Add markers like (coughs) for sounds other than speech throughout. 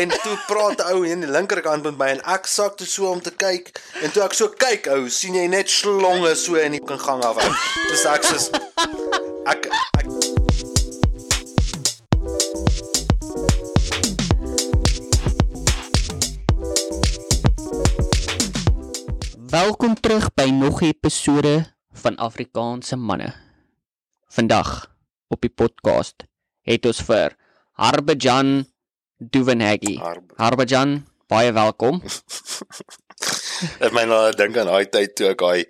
en toe praat 'n ou hier aan die linkerkant met my en ek sak toe so om te kyk en toe ek so kyk ou sien jy net slonge so in die gang af. Dis ek sê ek ek Welkom terug by nog 'n episode van Afrikaanse manne. Vandag op die podcast het ons vir Harbejan Duvenhaggy. Harbe. Harbejan, baie welkom. Dit my nou dink aan daai tyd toe ek daai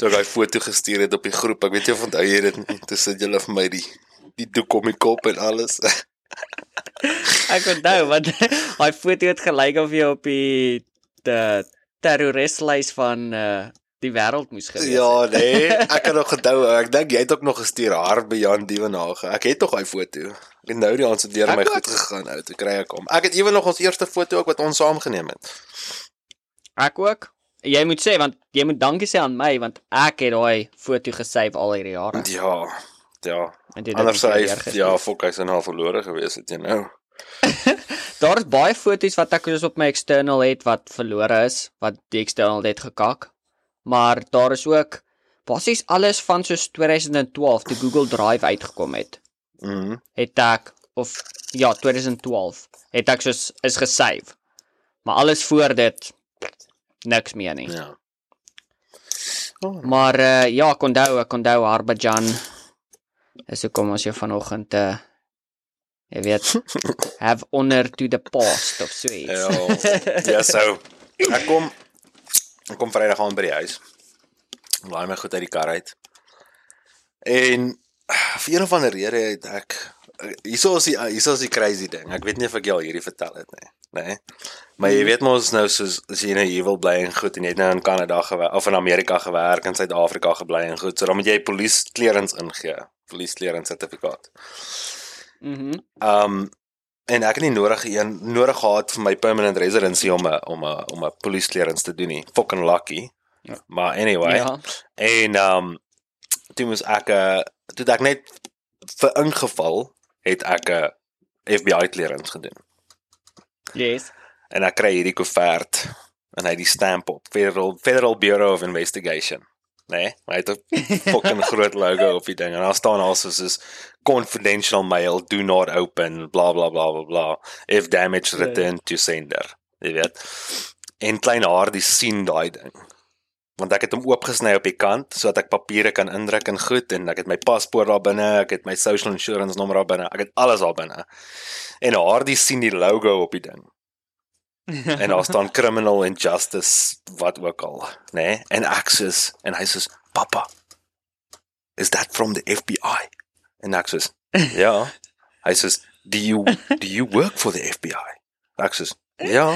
toe ek daai foto gestuur het op die groep. Ek weet nie of onthou jy dit nie. Toe sit julle vir my die die doek om die kop en alles. (laughs) Ek onthou want (laughs) daai foto het gelyk of jy op die te terroristlys van uh die wêreld moes gewees ja, het. nee, (laughs) ek kan nog onthou. Ek dink jy het ook nog gestuur Harbe Jan Dievenage. Ek het tog daai foto. Ek nou die ons het deur Ek my ook. goed gegaan ou. Toe kry ek hom. Ek het ewe nog ons eerste foto ook wat ons saam geneem het. Ek ook. Jy moet sê want jy moet dankie sê aan my want ek het daai foto gesave al hierdie jare. Ja. Ja. En Anders nie hy ja, fok hy's nou verlore gewees het jy nou. (laughs) Daar is baie foto's wat ek dus op my external het wat verlore is, wat die external het gekak. Maar daar is ook basies alles van soos 2012 toe Google Drive uitgekom het. Mhm. Het ek of ja, 2012 het ek soos is gesave. Maar alles voor dit niks meer nie. Ja. Oh, Maar uh, ja, ek onthou, ek onthou Harbajan. Dis hoekom ons jou vanoggend uh jy weet (laughs) have honor to the past of so iets. Ja, ja, so ek kom ek kom Vrydag aan by die huis. Laai my goed uit die kar uit. En vir een of ander rede het ek hierso is die hierso is die crazy ding. Ek weet nie of ek jou al hierdie vertel het nie, nê. Nee. Maar jy weet mos nou soos as jy nou hier wil bly en goed en jy het nou in Kanada gewerk of in Amerika gewerk en Suid-Afrika gebly en goed, so dan moet jy polisie clearance ingee, polisie clearance sertifikaat. Mhm. Um en ek het nie nodig een nodig gehad vir my permanent residency om 'n om 'n om 'n police clearance te doen nie. Fucking lucky. Ja. Maar anyway, Ja. en um toe moes ek 'n uh, toe ek net vir ingeval het ek 'n FBI clearance gedoen. Yes. En ek kry hierdie koevert en hy die stamp op Federal Federal Bureau of Investigation. Nee, maar hy het 'n fucking (laughs) groot logo op die ding en daar staan also soos confidential mail do not open bla bla bla bla bla if damage Ja, ja. return to sender. Jy weet. En klein Hardie sien daai ding. Want ek het hom oopgesny op die kant sodat ek papiere kan indruk en goed en ek het my paspoort daar binne, ek het my social insurance nommer daar binne, ek het alles daar binne. En Hardie sien die logo op die ding (laughs) en daar staan criminal injustice wat ook al, nê? Nee? En ek sê en hy sê pappa is that from the FBI? En ek sê (laughs) ja. Hy sê do you do you work for the FBI? Ek sê ja.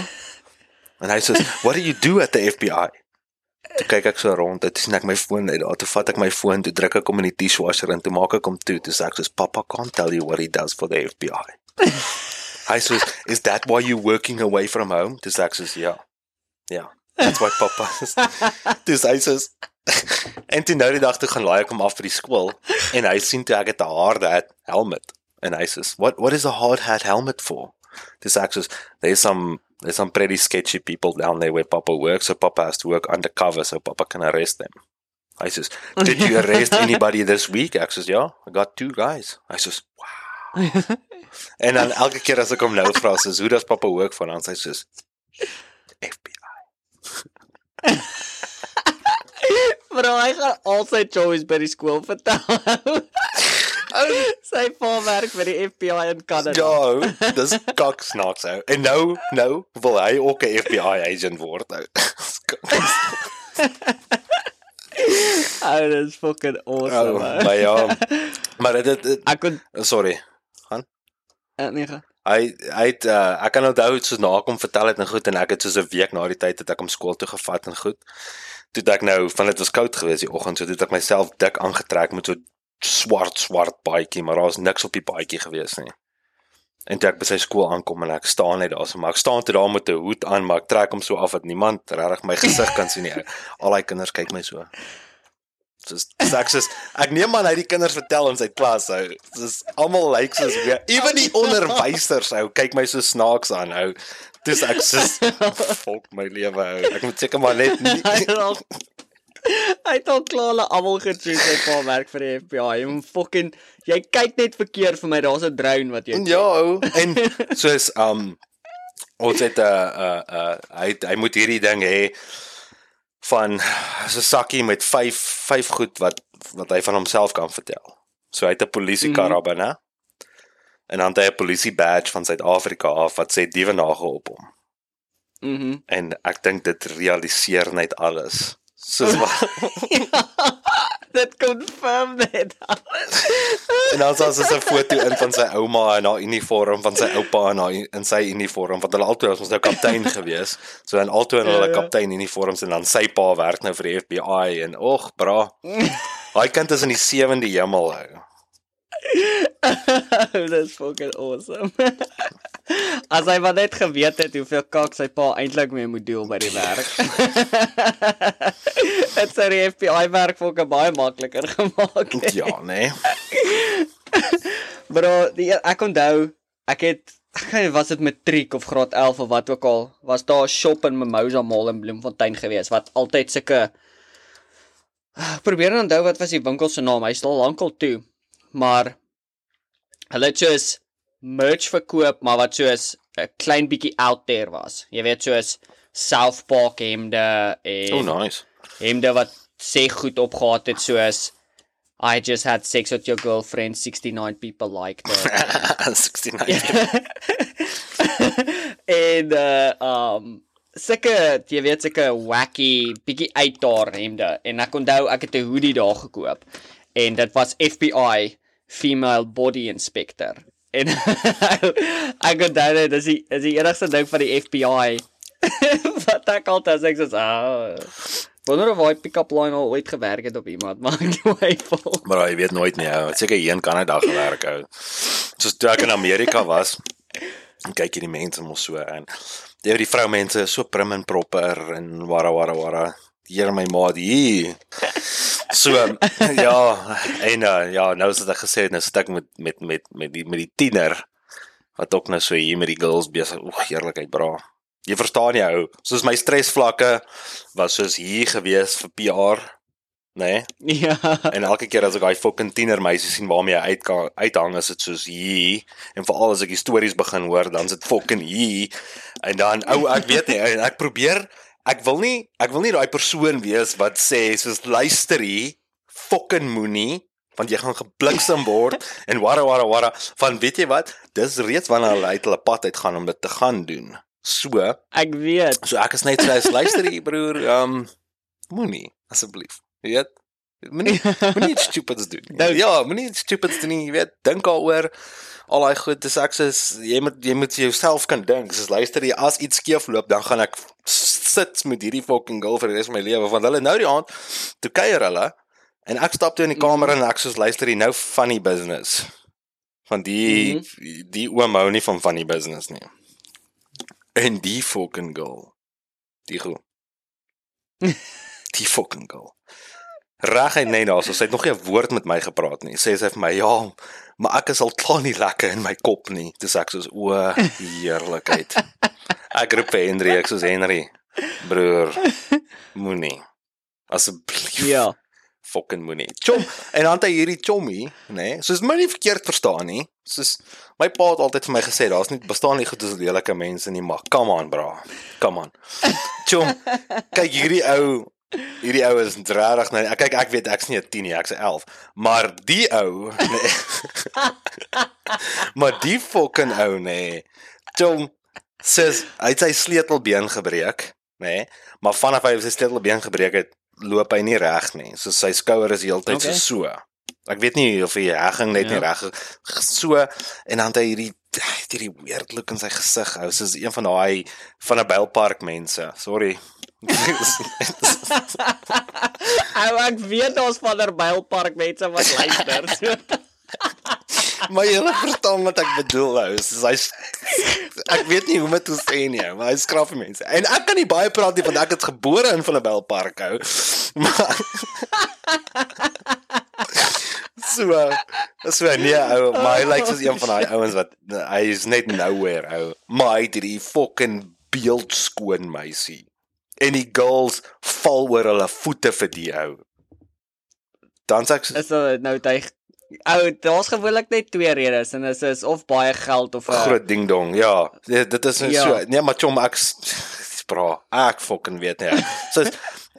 En hy sê what do you do at the FBI? Toe kyk ek so rond, toe sien ek my foon uit daar, toe vat ek my foon, toe druk ek hom in die dishwasher en toe maak ek hom toe, toe sê ek soos pappa can't tell you what he does for the FBI. (laughs) Hy sê, "Is that why you're working away from home?" Dis ek "Ja." Ja. That's why papa (laughs) is. Dis hy sê (laughs) En toe nou die dag toe gaan laai ek hom af vir die skool en hy sien toe ek het 'n hard hat helmet en hy sê, "What what is a hard hat helmet for?" Dis ek "There's some there's some pretty sketchy people down there where papa works, so papa has to work undercover so papa can arrest them." Hy sê, "Did you arrest (laughs) anybody this week?" Ek sê, "Ja, I got two guys." Hy sê, "Wow." En dan elke keer as ek hom nou vra, soos hoe does pappa werk van ons, hy sê FBI. Bro, hy gaan al sy choice by die skool vertel. sy pa werk vir die FBI in Kanada. Ja, dis kak snaaks ou. En nou nou wil hy ook 'n FBI agent word ou. Oh, dis fucking awesome. Oh, man. maar ja, maar dit, dit Ek kon sorry. Uh, nee. Hy hy het uh, ek kan onthou het soos na kom vertel het en goed en ek het soos 'n week na die tyd het ek hom skool toe gevat en goed. Toe het ek nou van dit was koud geweest die oggend, so het ek myself dik aangetrek met so swart swart baadjie, maar daar was niks op die baadjie geweest nie. En toe ek by sy skool aankom en ek staan net daar, so maar ek staan toe daar met 'n hoed aan, maar ek trek hom so af dat niemand regtig my gesig kan sien nie. (laughs) Al die kinders kyk my so. Soos dis ek soos ek neem aan hy die kinders vertel in sy klas hou. Soos almal lyk soos weer. Ewen die onderwysers hou kyk my so snaaks aan hou. Dis ek soos volk my lewe hou. Ek moet seker maar net nie (laughs) Hy het al Hy klaar hulle almal gechoose sy pa werk vir die FBI. Moet fucking jy kyk net verkeerd vir my. Daar's 'n drone wat jy Ja, ou. en soos um ons het 'n uh uh hy hy moet hierdie ding hê van so 'n sakkie met 5 5 goed wat wat hy van homself kan vertel. So hy het 'n polisiekar mm -hmm. binne. En dan het hy 'n polisie badge van Suid-Afrika af wat sê diewe nage op hom. Mhm. En ek dink dit realiseer net alles. Soos (laughs) wat Dit confirm dit. en dan was daar 'n foto in van sy ouma in haar uniform, van sy oupa in haar in sy uniform, want hulle albei was ons nou kaptein gewees. So dan albei in hulle Ja, ja. kaptein uniforms en dan sy pa werk nou vir die FBI en och, bra. Daai kind is in die sewende hemel hou. (laughs) Dis fucking awesome. As hy maar net geweet het hoeveel kak sy pa eintlik mee moet doen by die werk. (laughs) Dit sou die FBI werk fucking baie makliker gemaak het. Ja, nee. (laughs) Bro, die ek onthou, ek het ek (laughs) was dit matriek of graad 11 of wat ook al, was daar 'n shop in Mimosa Mall in Bloemfontein gewees wat altyd sulke (sighs) Ek probeer onthou wat was die winkel se naam. Hy's al lankal toe. Maar hulle het soos merch verkoop, maar wat soos 'n klein bietjie out there was. Jy weet soos South Park hemde en Oh, nice. hemde wat sê goed opgehaat het soos I just had sex with your girlfriend 69 people liked it. (laughs) 69. (laughs) en uh um sulke jy weet sulke wacky bietjie uit daar hemde en ek onthou ek het 'n hoodie daar gekoop en dit was FBI female body inspector en (laughs) ek onthou dit is die is die enigste ding van die FBI (laughs) wat ek altyd sê is ah wonder of hy pick-up line al ooit gewerk het op iemand (laughs) maar ek twyfel Maar jy weet nooit nie. ou. Seker hier in Kanada gewerk hou. Soos toe ek in Amerika was, en kyk jy die mense mos so en die die vroumense is so prim en proper en wara wara wara. Hier my maat hier. So (laughs) ja, en uh, ja, nou as ek gesê het, nou sit ek met met met met die met die tiener wat ook nou so hier met die girls besig. Oeg, heerlikheid bra. Jy verstaan jy ou, soos my stresvlakke was soos hier gewees vir PR, né? Nee? ja En elke keer as ek daai fucking tienermeisie sien waarmee hy uit uithang, is dit soos hier en veral as ek die stories begin hoor, dan is dit fucking hier. En dan ou ek weet nie, ek probeer ek wil nie ek wil nie daai persoon wees wat sê soos luister hier, fucking moenie want jy gaan gebliksem word (laughs) en wara wara wara van weet jy wat? Dis reeds wanneer hulle uit hulle pad uit gaan om dit te gaan doen. So ek weet. so ek is net sê luister hier (laughs) broer um moenie asseblief. Jy weet? Moenie moenie stupids doen. Don't. (laughs) ja moenie stupids doen jy weet? Dink daaroor. Al daai goed dis ek sê jy moet jy moet jouself kan dink. Soos luister jy as iets skeefloop dan gaan ek sit met hierdie fucking girl vir die res van my lewe want hulle nou die aand toe kuier hulle en ek stap toe in die kamer en ek soos luister jy nou funny business van die mm -hmm. die oom hou nie van funny business nie en die fucking girl die goed (laughs) die fucking girl Reguit net daar, so sy het nog nie 'n woord met my gepraat nie. Sê sy vir my, "Ja, maar ek is al klaar nie lekker in my kop nie." Dis ek soos, "O, heerlikheid." (laughs) Ek roep Henry, ek soos Henry, broer, moenie. Asseblief. ja Fucking moenie. Chom, en dan het hy hierdie chommy, nê? Nee, soos my nie verkeerd verstaan nie. Soos my pa het altyd vir my gesê, daar's nie bestaan nie goed as lelike mense nie, maar come on, bra. Come on. Chom, kyk hierdie ou Hierdie ou is regtig nou ek kyk ek weet ek's nie 'n 10 nie, ek's 'n 11. Maar die ou, nee. (laughs) maar die fucking ou nê. Nee, Tom sies hy het sy sleutelbeen gebreek, nê? Nee, maar vanaf hy sy sleutelbeen gebreek het, loop hy nie reg nie. So sy skouer is heeltyd Okay. so so. Ek weet nie of die hegging net ja. nie reg so en dan het hy hierdie hierdie weird look in sy gesig. Ou soos een van daai van 'n bylpark mense. Sorry. (laughs) Ou ek weet ons van der Bylpark mense wat luister. So, (laughs) (laughs) maar jy verstaan wat ek bedoel ou. Soos hy ek weet nie hoe om dit te sê nie, maar hy skrap vir mense. En ek kan nie baie praat nie want ek is gebore in van 'n bylpark ou. Maar (laughs) so so nee ou maar hy lyk soos een van daai ouens wat hy is net nowhere ou maar hy het hierdie fucking beeld skoon meisie en die girls val oor hulle voete vir die ou dan sê ek Is dit nou hy Ou, daar's gewoonlik net twee redes en dit is of baie geld of 'n groot ding dong ja dit, dit is Ja. so nee maar chom ek bra ek fucking weet nie so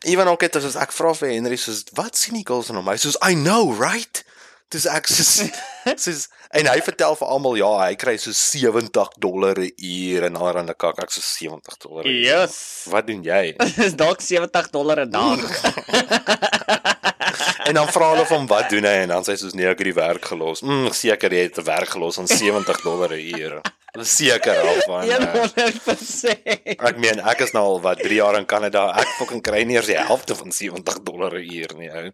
ewen ook het as ek vra vir Henry soos wat sien die girls in hom hy soos I know right dis ek soos (laughs) soos en hy vertel vir almal ja hy kry so 70 dollar 'n uur en allerhande kak ek so 70 dollar. Yes. wat doen jy (laughs) Dis dalk 70 dollar 'n dag. (laughs) en dan vra hulle van wat doen hy en dan sê hy soos nee ek het die werk gelos mm seker jy het die werk gelos aan 70 dollar 'n uur seker al van Ja, uh, 100%. Ek meen ek is nou al wat 3 jaar in Kanada. Ek fucking kry nie eers die helfte van 70 dollar 'n uur nie. Ou.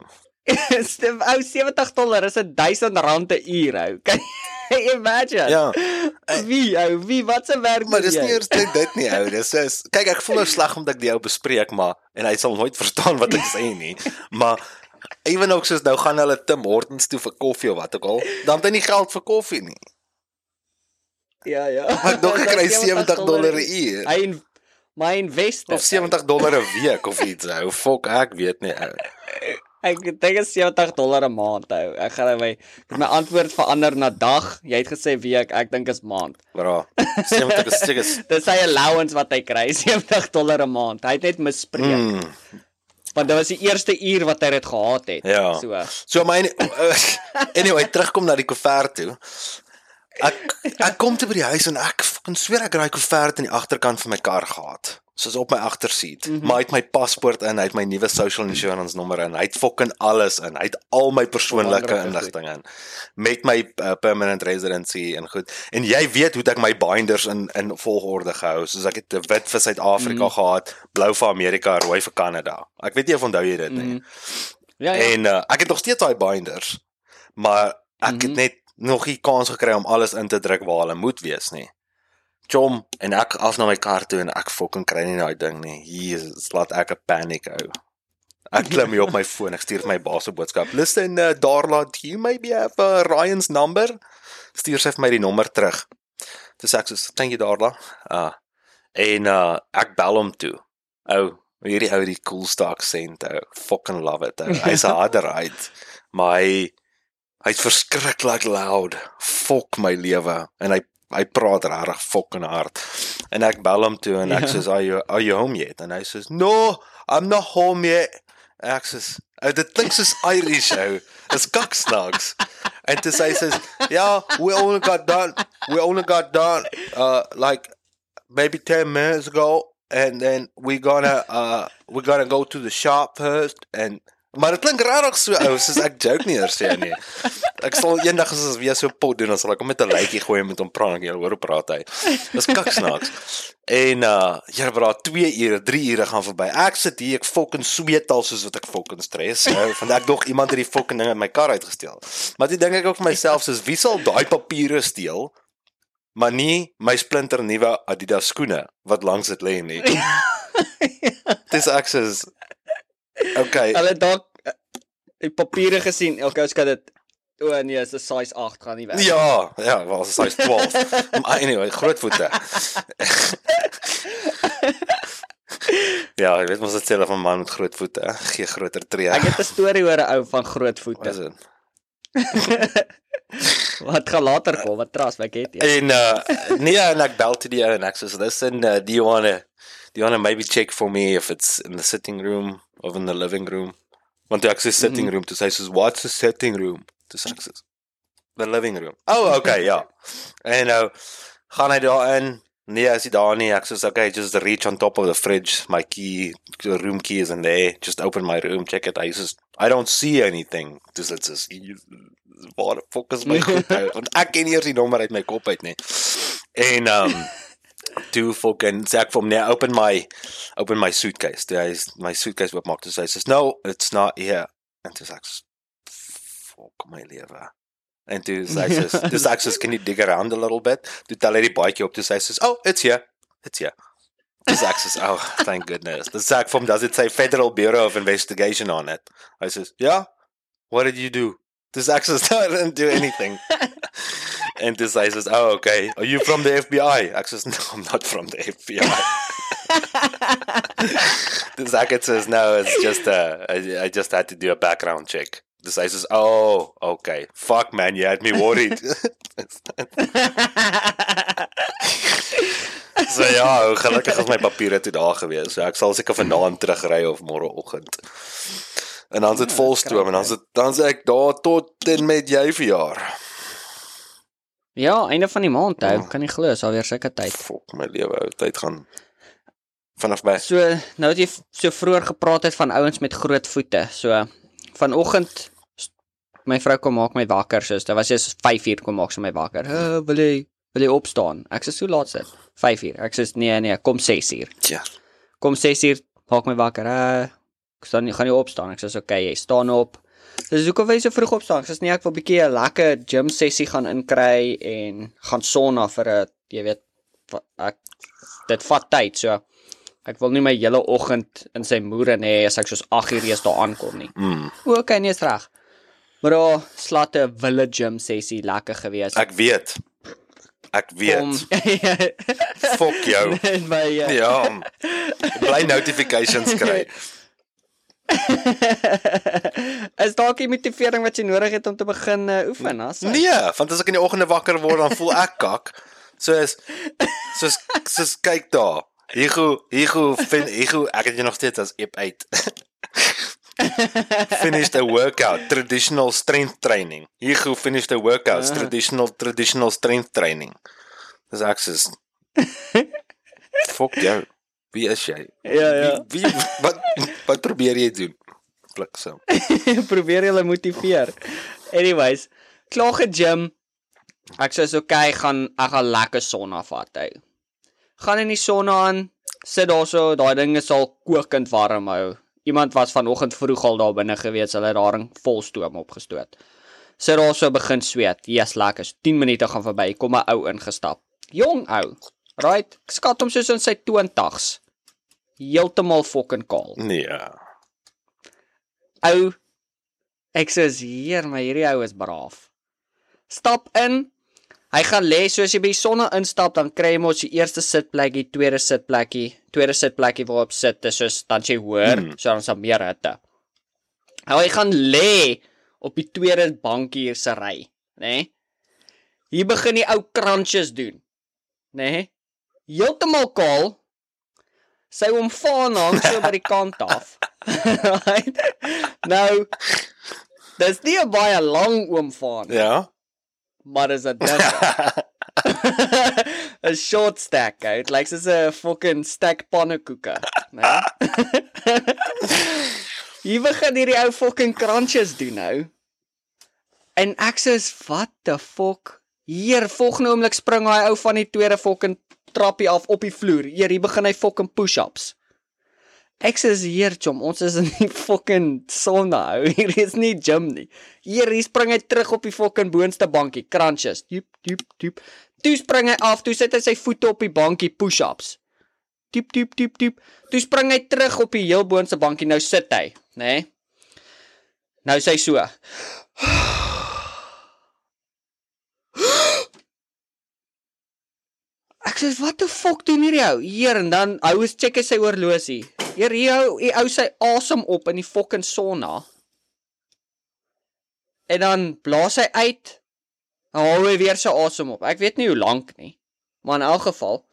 Stem ou 70 dollar is 1000 rand 'n uur ou. (laughs) Kan jy imagine? Ja, Wie ou, wie wat se werk maar dis nie eers dit nie, ou. Dis is kyk ek voel nou sleg omdat ek die ou bespreek, maar en hy sal nooit verstaan wat ek sê nie. Maar ewen ook soos nou gaan hulle Tim Hortons toe vir koffie of wat ook al, dan het hy nie geld vir koffie nie. Ja, ja. Dink ek kry (laughs) Dat 70 dollar 'n uur Hy in my investe. of 70 dollar 'n week of iets. Ou, fuck, ek weet nie. Ou. Ek dink dit is 70 dollar 'n maand ou. Ek gaan my my antwoord verander na dag. Jy het gesê week, ek dink is maand. Bra. 70 is (laughs) seker Dis sy allowance wat hy kry, (laughs) 70 dollar 'n maand. Hy het net mispreek. Mm. Want dit was die eerste uur wat hy dit gehad het. Ja. So. So my (laughs) anyway, terugkom na die koevert toe. Ek ek kom toe by die huis en ek kan sweer ek het daai koevert in die agterkant van my kar gehad. Soos op my agterseat. Mm -hmm. Maar hy het my paspoort in, hy het my nuwe social insurance nommer in. Hy het fucking alles in. Hy het al my persoonlike inligting in met my uh, permanent residency en goed. En jy weet hoe het ek my binders in in volgorde gehou. Soos ek het wit vir Suid-Afrika mm. gehad, blou vir Amerika, rooi vir Kanada. Ek weet nie of onthou jy dit nie. Mm. Ja, ja. En uh, ek het nog steeds daai binders. Maar ek mm -hmm. het net nog nie kans gekry om alles in te druk waar hulle moet wees nie. Chom en ek af na my kar toe en ek fucking kry nie daai ding nie. Jesus, laat ek 'n panic hou. Ek klim hier op my foon, ek stuur my baas 'n boodskap. Listen, uh, Darla, do you maybe have uh, Ryan's number? Stuur sy vir my die nommer terug. Dis ek sê, "Thank you Darla." Uh en uh ek bel hom toe. Ou, hierdie ou die coolste aksent, ou. Fucking love it. Ou. Hy's 'n (laughs) harder uit, maar hy hy's verskriklik loud. Fuck my lewe en hy hy praat regtig fucking hard. En ek bel hom toe en ek sê, "Are you are you home yet?" En hy sê, "No, I'm not home yet." Ek sê, "Ou, dit klink soos Irish ou. Dis kaksnaaks." En toe sê hy sê, "Yeah, we only got done. We only got done uh like maybe 10 minutes ago and then we gonna uh we're gonna go to the shop first and maar dit klink regtig so ou soos ek joke nie eers sê nie. Ek sal eendag as ons weer so pot doen dan sal ek hom met 'n lytjie gooi en met hom praat en jy hoor hoe praat hy. Dis kaksnaaks. En uh ja bra 2 ure, 3 ure gaan verby. Ek sit hier ek fucking sweet al soos wat ek fucking stres. ou, Want ek dog iemand het die fucking ding uit my kar uitgesteel. Maar dit dink ek ook vir myself soos wie sal daai papiere steel? Maar nie my splinter nuwe Adidas skoene wat langs dit lê nie. (laughs) Dis ek soos Okay. Hulle dalk eh, die papiere gesien. Okay, ons kan dit O nee, is 'n size 8 gaan nie werk. Ja, ja, wel sy is 12. (laughs) Maar anyway, groot voete. ja, jy weet mos dit sê van man met groot voete, gee groter tree. Ek het 'n storie oor 'n ou van groot Wat voete. is dit? (laughs) Wat gaan later kom, wat tras ek het. Ja. En uh nee, en ek bel toe die ou en ek sê listen, uh, do you want to you want to maybe check for me if it's in the sitting room or in the living room? Want ek sê sitting Mhm. room, toe sê hy soos what's the sitting room? Toe sê ek soos the living room. Oh, okay, ja. En nou gaan hy daarin. Nee, as hy daar nie, ek sê okay, just reach on top of the fridge. My key, the room key is in there. Just open my room, check it. Hy sê I don't see anything. Dis dit is waar fokus my goed (laughs) hou. Want ek ken nie eers die nommer uit my kop uit nie. En um toe fucking vir hom nee, open my open my suitcase. Toe hy my suitcase oopmaak, sê hy says no, it's not here. En toe sê ek fuck my lewe. En toe sê hy dis ek can you dig around a little bit? Toe tel hy die baadjie op, toe sê hy says, oh, it's here. It's here. Dis ek soos, oh, (laughs) thank goodness. Dis ek vir hom, does it say Federal Bureau of Investigation on it? Hy says, yeah. What did you do? Sê I didn't do anything. (laughs) en dis hy sê, "Oh, okay. Are you from the FBI?" Ek sê, "No, I'm not from the FBI." (laughs) dis ek sê, "No, it's just uh I, I just had to do a background check." Dis hy sê, "Oh, okay. Fuck man, you had me worried." (laughs) so ja, gelukkig is my papiere toe daar gewees. So ek sal seker vanaand terugry of môreoggend. En dan sit Ja, volstroom en dan sit dan sê ek daar tot en met jy verjaar. Ja, einde van die maand hou, Ja. kan nie glo, is alweer sulke tyd. Fok my lewe, ou tyd gaan vanaf by. So, nou het jy so vroeër gepraat het van ouens met groot voete. So, vanoggend my vrou kom maak my wakker, so dit was eers 5uur kom maak sy my wakker. Uh, wil jy wil jy opstaan? Ek sê so laat sit. 5uur. Ek sê nee nee, kom 6uur. Ja. Kom 6uur, maak my wakker. Uh, ek staan nie gaan nie opstaan. Ek sê okay, jy staan op. Dis hoekom jy so vroeg opstaan? Sê nee, ek wil 'n bietjie 'n lekker gym sessie gaan inkry en gaan sonna vir 'n jy weet ek dit vat tyd, so ek wil nie my hele oggend in sy moere hê as ek soos 8 uur eers daar aankom nie. Mm, O, okay, nee, is reg. Maar daar slaat 'n wille gym sessie lekker gewees. ek weet. Ek weet. (laughs) Fok jou. in my uh, Ja. Bly notifications kry. (laughs) (laughs) is dalk die motivering wat jy nodig het om te begin uh, oefen, as? Nee, want as ek in die oggende wakker word dan voel ek kak. So is soos soos kyk daar. Hiego, hiego, fin, hiego, ek het jy nog steeds as ep uit. (laughs) finished a workout, traditional strength training. Hiego finished a workout, Ah. traditional traditional strength training. Dis ek sê (laughs) Fok jou. Wie is jy? Ja, ja. Wie, wie wat wat probeer jy doen? Bliksem. (laughs) Probeer julle motiveer. Anyways, klaar ge-gym. Ek sê so okay, gaan ek gaan lekker sonna vat hou. Gaan in die sonna aan, sit daarso, daai ding is al kokend warm hou. Iemand was vanoggend vroeg al daar binne gewees, hulle het daarin vol stoom opgestoot. Sit daarso begin sweet. Yes, lekker. 10 minute gaan verby, kom 'n ou ingestap. Jong ou. Right? Ek skat hom soos in sy 20's. Heeltemal fucking kaal. Nee. ou ek sê hier maar hierdie ou is braaf. Stap in. Hy gaan lê soos jy by die sonne instap dan kry jy mos die eerste sitplekkie, tweede sitplekkie, tweede sitplekkie waarop sit is soos dan jy hoor, Hmm. so dan is daar meer hitte. Nou hy gaan lê op die tweede bankie hier se ry, nê? Nee? Hier begin die ou crunches doen. Nê? Nee? Heeltemal kaal. Sy omvaan hang so by die kant af. (laughs) right? Nou dis nie 'n baie lang oomvaan, Ja. maar dis 'n dit. (laughs) (laughs) 'n short stack, ou. Dit lyk soos 'n fucking stack pannekoeke, né? Hier begin hierdie ou fucking crunches doen nou. En ek sê, "What the fuck?" Hier, volgende oomblik spring hy ou van die tweede fucking trappie af op die vloer. Hier, hier begin hy fucking push-ups. Ek sê, "Hier, chom, ons is in die (laughs) fucking sauna. (laughs) Hier is nie gym nie." Hier, hier spring hy terug op die fucking boonste bankie, crunches. Diep, diep, diep. Toe spring hy af, toe sit hy sy voete op die bankie, push-ups. Diep, diep, diep, diep. Toe spring hy terug op die heel boonste bankie, nou sit hy, né? Nee? Nou sê hy so. (sighs) Ek sê wat die fuck doen hierdie ou? Hier en dan hou hy check hy sy oorlosie. Hier hier hou hy hou sy asem op in die fucking sauna. En dan blaas hy uit. Dan hou hy weer sy asem op. Ek weet nie hoe lank nie. Maar in elk geval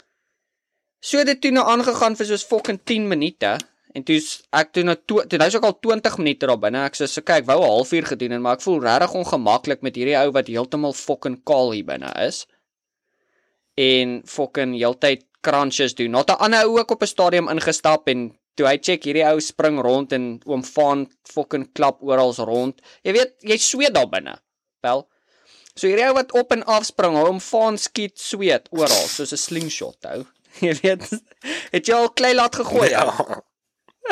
so dit toe nou aangegaan vir soos fucking 10 minute en toe ek toe nou to, toe hy's ook al 20 minute daar binne. Ek sê so kyk, wou 'n halfuur gedoen het, maar ek voel regtig ongemaklik met hierdie ou wat heeltemal fucking kaal hier binne is en fucking heeltyd crunches doen. Not 'n ander ou ook op 'n stadium ingestap en toe hy check hierdie ou spring rond en oom Van fucking klap oral rond. Jy weet, jy sweet daar binne. Wel. So hierdie ou wat op en af spring, hom Van skiet sweet oral soos 'n slingshot hou. (laughs) Jy weet, het jy al klei laat gegooi? ou? Ja.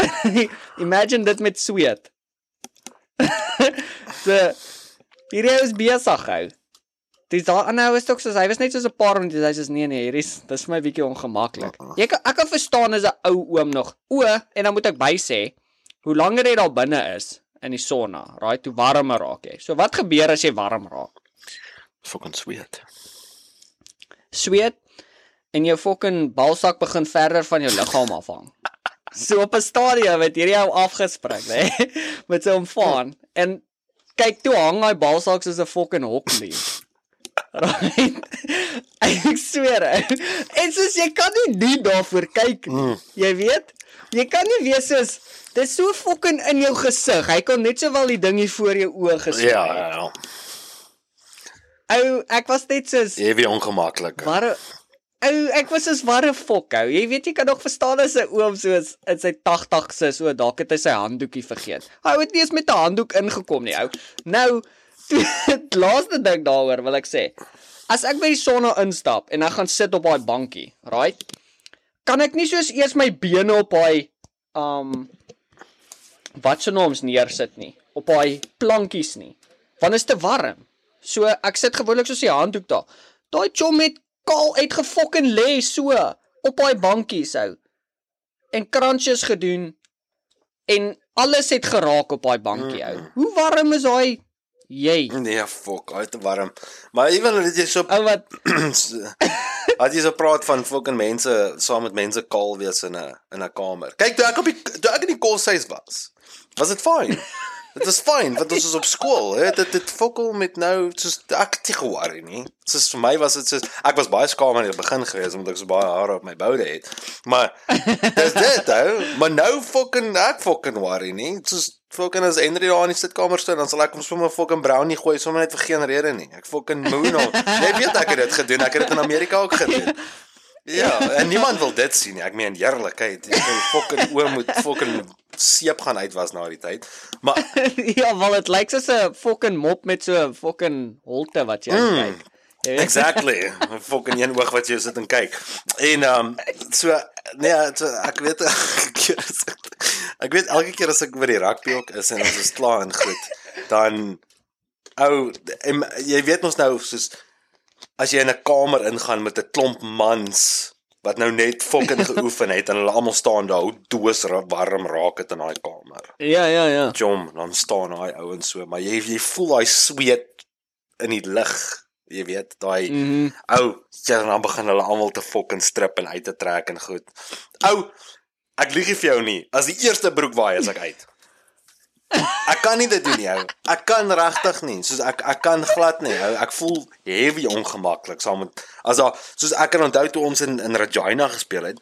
(laughs) Imagine dit met sweet. (laughs) so hierdie ou is besig hou. Dis daar nou is ook soos hy was net soos 'n paar minute hy sê nee nee, hier is dis vir my bietjie ongemaklik. Jy kan ek kan verstaan as 'n ou oom nog. O, en dan moet ek by sê, hoe langer jy daar binne is in die sauna, right? Hoe warmer raak jy. So wat gebeur as jy warm raak? Fucking sweet. Sweet en jou fucking balsak begin verder van jou liggaam afhang. (laughs) So op 'n stadium het hierdie ou afgespring, hè, (laughs) met sy omvaan en kyk toe hang hy balsak soos 'n fucking hokleaf. Right. (laughs) Ek sweer. En soos jy kan nie nie daarvoor kyk nie. Mm. Jy weet? Jy kan nie wees soos dis so fucking in jou gesig. Hy kon net sowel die ding hier voor jou oë gesien. Ja, ja, ja. Ou, ek was net soos Heavy ongemaklik. Ware ou, ek was soos ware fok ou. Jy weet jy kan nog verstaan as 'n oom soos in sy 80ste so dalk het hy sy handdoekie vergeet. Hy het nie eens met 'n handdoek ingekom nie ou. Nou (laughs) laaste ding daaroor wil ek sê. As ek by die sonna instap en ek gaan sit op daai bankie, right? Kan ek nie soos eers my bene op daai um wat se naams neersit nie, op daai plankies nie. Want is te warm. So ek sit gewoonlik soos die handdoek daar. Daai chom het kaal uitgefokken lê so op daai bankies ou. En crunches gedoen en alles het geraak op daai bankie ou. Hoe warm is daai jy? Nee, hy is te warm. Maar ewen dat jy so Ou wat (clears throat) As jy so praat van fucking mense saam met mense kaal wees in 'n in 'n kamer. Kyk, toe ek op die toe ek in die koolhuis was, was dit fyn. (laughs) Dit was fyn want ons was op skool, hè. Dit dit fokol met nou soos ek het nie geworry nie. Soos vir my was dit soos ek was baie skaam aan die begin gewees omdat ek so baie hare op my boude het. Maar dis dit, ou. Maar nou fucking ek fucking worry nie. Soos fucking as Henry daar in die sitkamer staan, dan sal ek hom sommer fucking brownie gooi sommer net vir geen rede nie. Ek fucking moon hom. Jy weet ek het dit gedoen. Ek het dit in Amerika ook gedoen. Ja, en niemand wil dit sien nie. Ek meen eerlikheid, jy kan fucking oom moet fucking seep gaan uitwas na die tyd. Maar (laughs) ja, wel dit lyk soos 'n fucking mop met so 'n fucking holte wat jy Mm. kyk. Exactly, fucking een oog wat jy sit en kyk. En ehm um, so nee, so, ek weet (laughs) ek weet elke keer as ek by die rugby ook is en ons is klaar en goed, dan ou en jy weet ons nou soos as jy in 'n kamer ingaan met 'n klomp mans wat nou net fucking (laughs) geoefen het en hulle almal staan daar hoe doos warm raak dit in daai kamer. Ja, ja, ja. Jom, dan staan daai ouens so, maar jy jy voel daai sweet in die lug. Jy weet, daai. Mm ou, ja, dan begin hulle almal te fucking strip en uit te trek en goed. Ou, ek lieg nie vir jou nie. As die eerste broek waai as ek uit. Ek kan nie dit doen nie, ou. Ek kan regtig nie. Soos ek ek kan glad nie. Ou. Ek voel heavy ongemaklik saam met as daar soos ek kan onthou toe ons in in Regina gespeel het.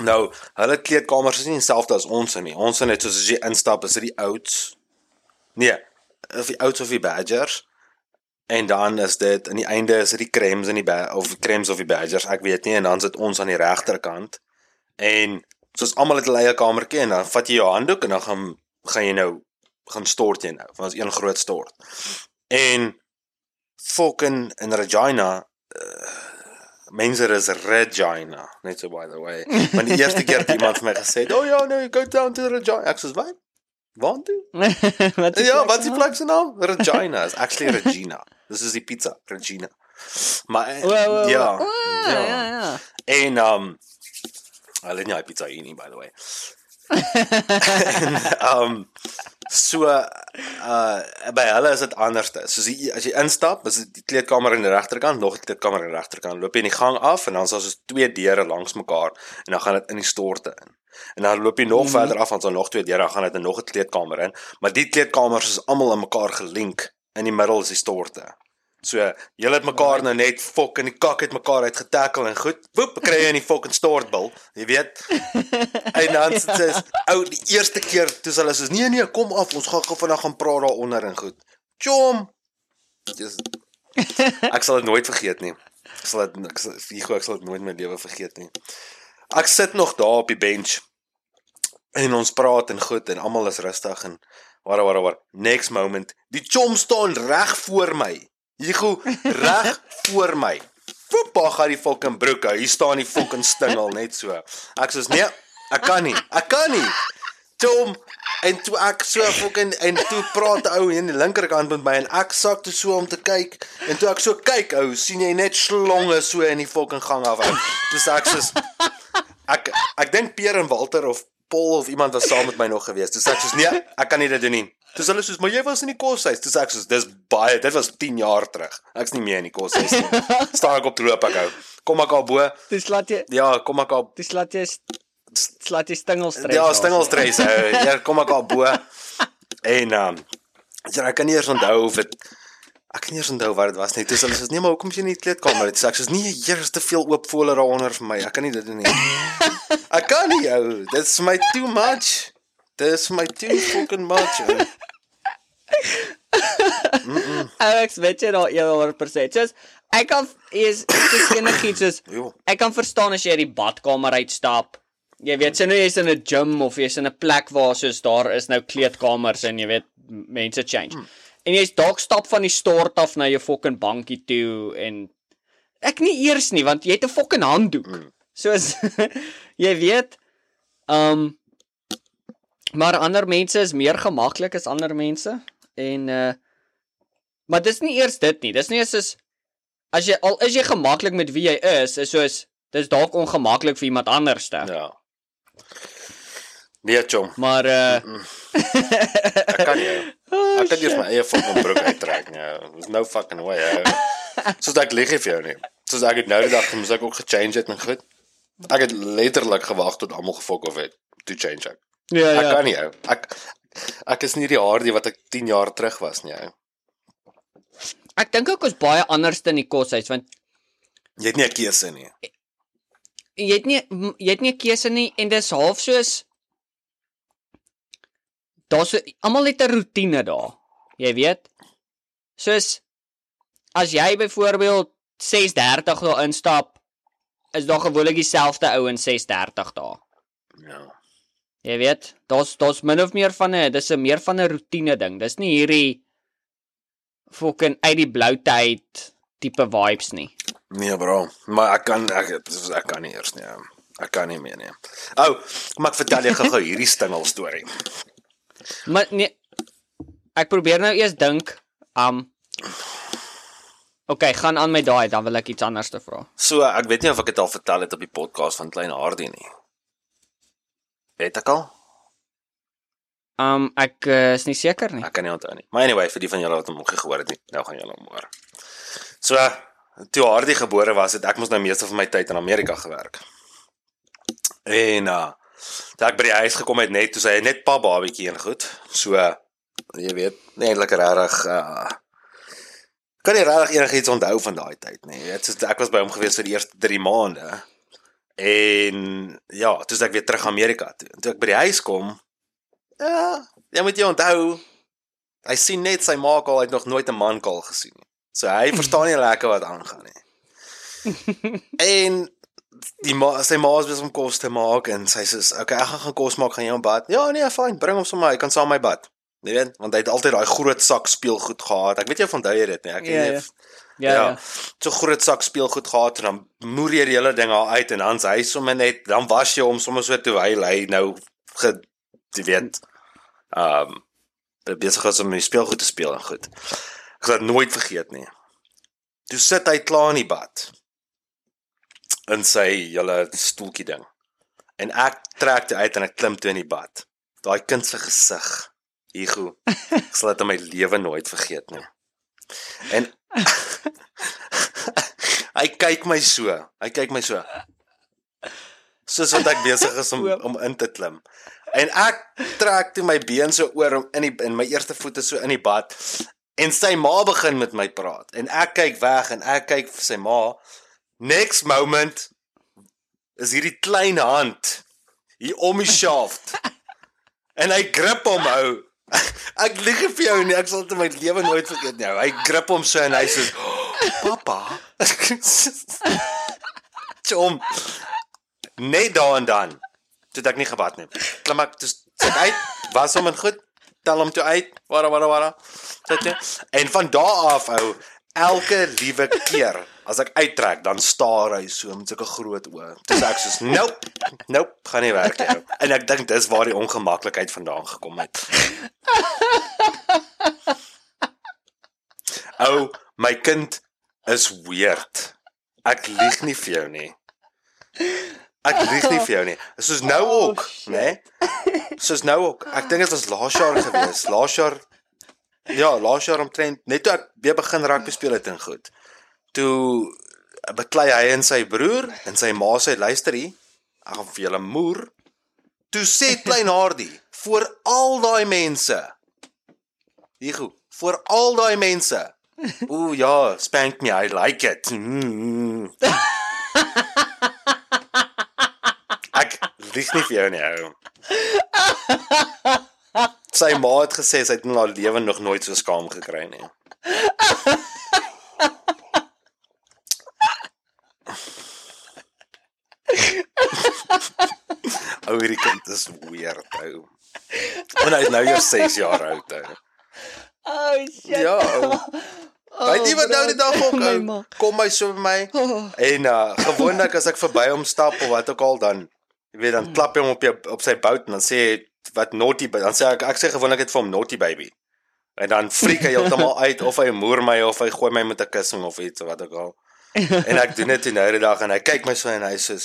Nou, hulle kleedkamers is nie dieselfde as ons nie. Ons het net soos as jy instap, is dit die ouds. Nee, of die ouds of die badgers. En dan is dit aan die einde is dit die cremes in die of cremes of die badgers, ek weet nie en dan sit ons aan die regterkant. En soos almal het 'n eie kamertjie en dan vat jy jou handdoek en dan gaan gaan jy nou gaan stort jy nou. Ons een groot stort. En fucking in Regina uh, mense is Regina, net so by the way. Want die eerste keer het iemand vir my gesê, "Oh ja, no, you go down to Regina." Ek sê, "Wat? Waar toe?" wat (laughs) Ja, wat is die plek se naam? Regina is (laughs) actually Regina. Dis is die pizza, Regina. Maar O, o, o, ja, o, ja, ja, ja. En um hulle het nie hy pizza hier nie by the way. (laughs) um so uh by hulle is dit anders. Soos die, as jy instap, is die kleedkamer aan die regterkant, nog 'n kleedkamer aan die regterkant. Loop jy in die gang af en dan is daar soos twee deure langs mekaar en dan gaan dit in die storte in. En dan loop jy nog mm. -hmm. verder af, dan is daar nog twee deure, dan gaan dit in nog 'n kleedkamer in, maar die kleedkamers is almal aan mekaar gelink. In die middel is die storte. So, julle het mekaar nou net fok in die kak het mekaar uitgetackle en goed. Woep, kry jy in die fucking stortbil, jy weet. (laughs) en dan sê sy, ou, die eerste keer toe hulle sê, nee nee, kom af, ons gaan gou vandag gaan praat daaronder en goed. Chom. Dis Ek sal dit nooit vergeet nie. Ek sal dit ek sal Figo, ek sal dit nooit in my lewe vergeet nie. Ek sit nog daar op die bench en ons praat en goed en almal is rustig en wara wara wara. Next moment, die chom staan reg voor my. Higo reg voor my. Daar gaan die fucking broek. ou. Hier staan die fucking stingel net so. Ek sê nee, ek kan nie. Ek kan nie. Tom en toe ek so fucking en toe praat 'n ou hier aan die linkerkant met my en ek sak toe so om te kyk en toe ek so kyk ou sien jy net slonge so in die fucking gang af. Toe sê ek soos ek ek dink Pierre en Walter of Paul of iemand was saam met my nog gewees. Toe sê ek soos nee, ek kan nie dit doen nie. Dis hulle soos, "Maar jy was in die koshuis." Dis ek soos, "Dis baie, dit was 10 jaar terug. Ek's nie meer in die koshuis nie." (laughs) Staan ek op troop ek hou. Kom ek al bo? Dis laat jy Ja, kom ek al dis laat jy dis laat jy stingelstres. Ja, stingelstres. ou. Ja, kom ek al bo. En um, ja, ek kan nie eers onthou of dit ek kan nie eers onthou wat dit was nie. Dis hulle sê nee, maar hoekom is jy nie in die kleedkamer? Dit sê ek sê nee, hier is te veel oop volle daaronder vir my. Ek kan nie dit doen nie. (laughs) ek kan nie ou. Dit's my too much. Dis my too fucking much. Ou. Alex, weet jy daar 100%. Soos ek kan is dis enigiets soos ek kan verstaan as jy uit die badkamer uitstap. Jy weet, sien nou jy's in 'n gym of jy's in 'n plek waar soos daar is nou kleedkamers en jy weet mense change. Hmm. En jy's dalk stap van die stort af na jou fucking bankie toe en ek nie eers nie want jy het 'n fucking handdoek. Hmm. Soos (laughs) jy weet, ehm um, maar ander mense is meer gemaklik as ander mense en uh maar dis nie eers dit nie. Dis nie eers soos as jy al is jy gemaklik met wie jy is, is soos dis dalk ongemaklik vir iemand anderste. Ja. Ja. Nee, chom. Maar uh Ek kan nie. oh, Ek kan shit. my eie fucking broek uittrek. Ja, there's no fucking way. (laughs) Soos ek lieg nie vir jou nie. Soos ek het nou die dag moes ek ook gechange het en goed. Ek het letterlik gewag tot almal gefok of het to change ek. Ja Ek ja. kan nie ou. Ek ek is nie die Hardy wat ek 10 jaar terug was nie ou. Ek dink ook ons baie anders in die koshuis want Jy het nie 'n keuse nie. jy het nie jy het nie 'n keuse nie en dis half soos daar's so, almal het 'n rotine daar. Jy weet. Soos as jy byvoorbeeld 6:30 daar instap, is daar gewoonlik dieselfde ou in 6:30 daar. Ja. Jy weet, daar's daar's min of meer van 'n dis 'n meer van 'n rotine ding. Dis nie hierdie fucking uit die bloute uit tipe vibes nie. Nee bro, maar ek kan ek ek kan nie eers nie. Ek kan nie meer nie. Ou, kom ek vertel jou gou-gou hierdie stingel storie. Maar nee ek probeer nou eers dink, um OK, gaan aan met daai, dan wil ek iets anders te vra. So, ek weet nie of ek dit al vertel het op die podcast van Klein Hardy nie. Het ek al? Um ek uh, is nie seker nie. Ek kan nie onthou nie. Maar anyway, vir die van julle wat hom gehoor het nie, nou gaan julle hom hoor. So, toe Hardy gebore was, het ek mos nou meeste van my tyd in Amerika gewerk. En uh toe ek by die huis gekom het net toe sy net pa babatjie en goed. So, jy weet, nie eintlik regtig uh kan nie regtig enigiets onthou van daai tyd nie. Jy weet, soos ek was by hom gewees vir die eerste 3 maande. En ja, toe ek weer terug Amerika toe. En toe ek by die huis kom, ja, jy moet jy onthou, hy sien net sy ma al, hy het nog nooit 'n man kaal gesien nie. So hy verstaan nie lekker wat aangaan nie. (laughs) en die ma, sy ma is besig om kos te maak en sy sê, "Oké, okay, ek gaan gaan kos maak, gaan jy hom bad?" Ja, nee, fyn, bring hom sommer, hy kan saam my bad. Jy weet, want hy het altyd daai groot sak speelgoed gehad. Ek weet jy of onthou jy dit nie. Ek Ja, weet ja. nie. Ja, ja. So groot sak speelgoed gehad en dan moer jy die hele ding al uit en dan's hy sommer net dan was jy hom sommer so terwyl hy nou ge jy weet ehm um, besig is om die speelgoed te speel en goed. Ek sal dit nooit vergeet nie. Toe sit hy klaar in die bad in sy hele stoeltjie ding. En ek trek toe uit en ek klim toe in die bad. Daai kind se gesig. Hugo. (laughs) Ek sal dit in my lewe nooit vergeet nie. En hy kyk my so. Hy kyk my so. Soos wat ek besig is om om in te klim. En ek trek toe my been so oor om in die in my eerste voete so in die bad. En sy ma begin met my praat. En ek kyk weg en ek kyk vir sy ma. Next moment is hierdie klein hand hier om die shaft. En hy grip hom hou. (laughs) Ek lieg vir jou nie, ek sal dit in my lewe nooit vergeet nie. Hy grip hom so en hy sê, oh, "Pappa." Chom. (laughs) Nee dan dan. Toe het ek nie gebad nie. Klim ek toe sit uit, was hom en goed, tel hom toe uit. Wara wara wara. Jy? En van daar af ou elke liewe keer as ek uittrek, dan staar hy so met sulke groot oë. Dis ek soos, "Nope. Nope, gaan nie werk nie." En ek dink dis waar die ongemaklikheid vandaan gekom het. Ou, my kind is weird. Ek lieg nie vir jou nie. Ek lieg nie vir jou nie. Soos nou Oh, ook, shit. né? Soos nou ook. Ek dink dit was laas jaar gewees. Laas jaar Ja, laas jaar omtrent net toe ek weer begin rugby speel het en goed. Toe beklei hy en sy broer en sy ma sê luister hier, ek gaan vir julle moer. Toe sê klein Hardie voor al daai mense. Hierdie voor al daai mense. Ooh ja, spank me, I like it. (laughs) Ek lieg nie vir jou nie, ou. Sy ma het gesê sy het in haar lewe nog nooit so skaam gekry nie. Ou hierdie kind is weird, ou. En hy is nou jou 6 jaar oud, ou. Oh shit. Ja. ou. Oh, Weet jy wat nou die dag ook ou? Kom my so by my. Oh. En uh gewoonlik as ek verby hom stap of wat ook al dan jy weet dan klap hy hom op jou op sy bout en dan sê hy wat naughty dan sê ek ek sê gewoonlik dit vir hom naughty baby. En dan freak hy heeltemal (laughs) uit of hy moer my of hy gooi my met 'n kussing of iets of wat ook al. (laughs) En ek doen dit nou die dag en hy kyk my so en hy sê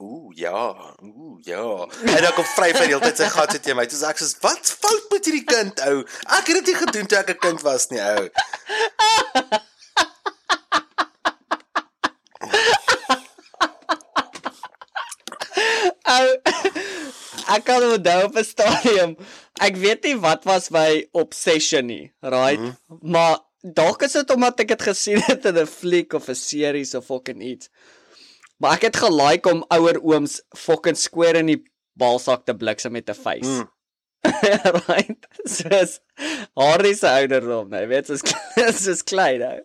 Ooh ja, ooh ja. En dan kom vryf hy die hele tyd sy (laughs) gat sit teen my. Dis ek sê wat fout met hierdie kind ou? Ek het dit nie gedoen toe ek 'n kind was nie ou. (laughs) Ou ek kan onthou op 'n stadium. Ek weet nie wat was my obsession nie, right? Mm -hmm. Maar dalk is dit omdat ek dit gesien het in 'n fliek of 'n series of fucking iets. Maar ek het gelike om ouer ooms fucking square in die balsak te bliksem met 'n face. Mm. (laughs) right? Soos Harry se ouderdom, nee, weet soos (laughs) soos klein nou.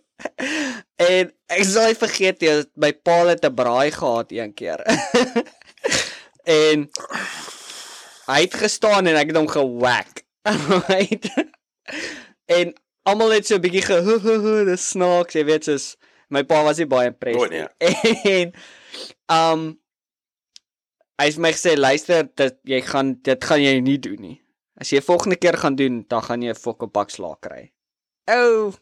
En ek sal nie vergeet jy my pa het 'n braai gehad een keer. (laughs) en hy het gestaan en ek het hom gewhack. Right? en almal het so 'n bietjie ge dis snaaks, jy weet soos my pa was nie baie impressed Oh, nee. En um hy het my gesê luister dit jy gaan dit gaan jy nie doen nie. As jy volgende keer gaan doen, dan gaan jy 'n fucking bak slaag kry. Ou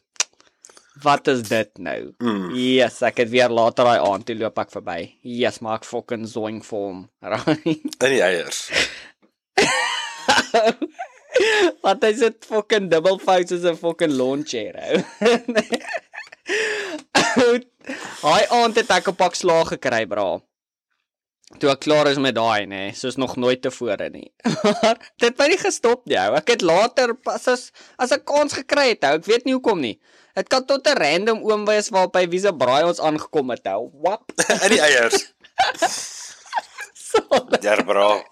Wat is dit nou? Mm. Yes, ek het weer later daai aand toe loop ek verby. Yes, maar ek fucking zoing vir hom. (laughs) Right? In die eiers. (laughs) Wat is dit fucking double face is 'n fucking lawn chair ou. (laughs) (laughs) Haai aand het ek 'n pak slaag gekry, bra. Toe ek klaar is met daai, nê, soos nog nooit tevore nie. (laughs) Maar dit het my nie gestop nie, ou. Ek het later pas as as 'n kans gekry het, ou. Ek weet nie hoekom nie. Dit kan tot 'n random oom wees waarop hy wie se braai ons aangekom het, ou. Wap. (laughs) In die eiers. Ja, bro.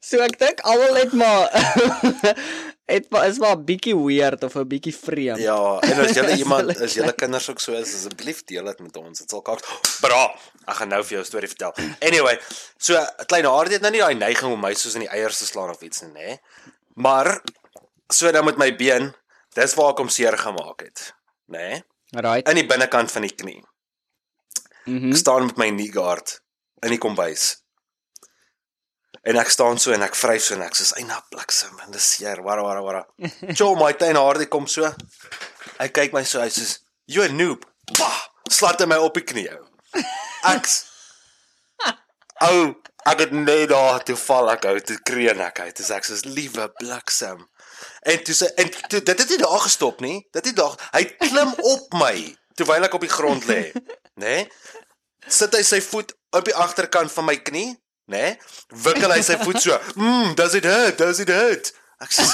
So ek dink almal het maar (laughs) het maar is maar 'n bietjie weird of 'n bietjie vreemd. Ja, en as As (laughs) iemand as julle kinders ook so is, asseblief deel dit met ons. Dit sal kak. Bra. Ek gaan nou vir jou 'n storie vertel. Anyway, so klein Hardie het nou nie daai neiging om my soos in die eiers te slaan of iets nie, nê? Maar so dan met my been, dis waar ek hom seer gemaak het, nê? Right. In die binnekant van die knie. Mhm. Ek staan met my knee guard in die kombuis. En ek staan so en ek vryf so en ek sê eina bliksem en dis seer. Wara wara wara. Cho my klein Hardie kom so. Hy kyk my so hy sê you a noob. Bah, slaat hy my op die knie. Ek (laughs) Ou, ek het net daar toe val ek uit, toe kreun ek uit. Dis ek sê liewe bliksem. En toe sê en toe, dit het nie daar gestop nie. Dit het daar hy klim (laughs) op my terwyl ek op die grond lê, né? Nee? Sit hy sy voet op die agterkant van my knie, né? Wikkel hy sy voet so. Mm, does it hurt? Does it hurt? Ek sê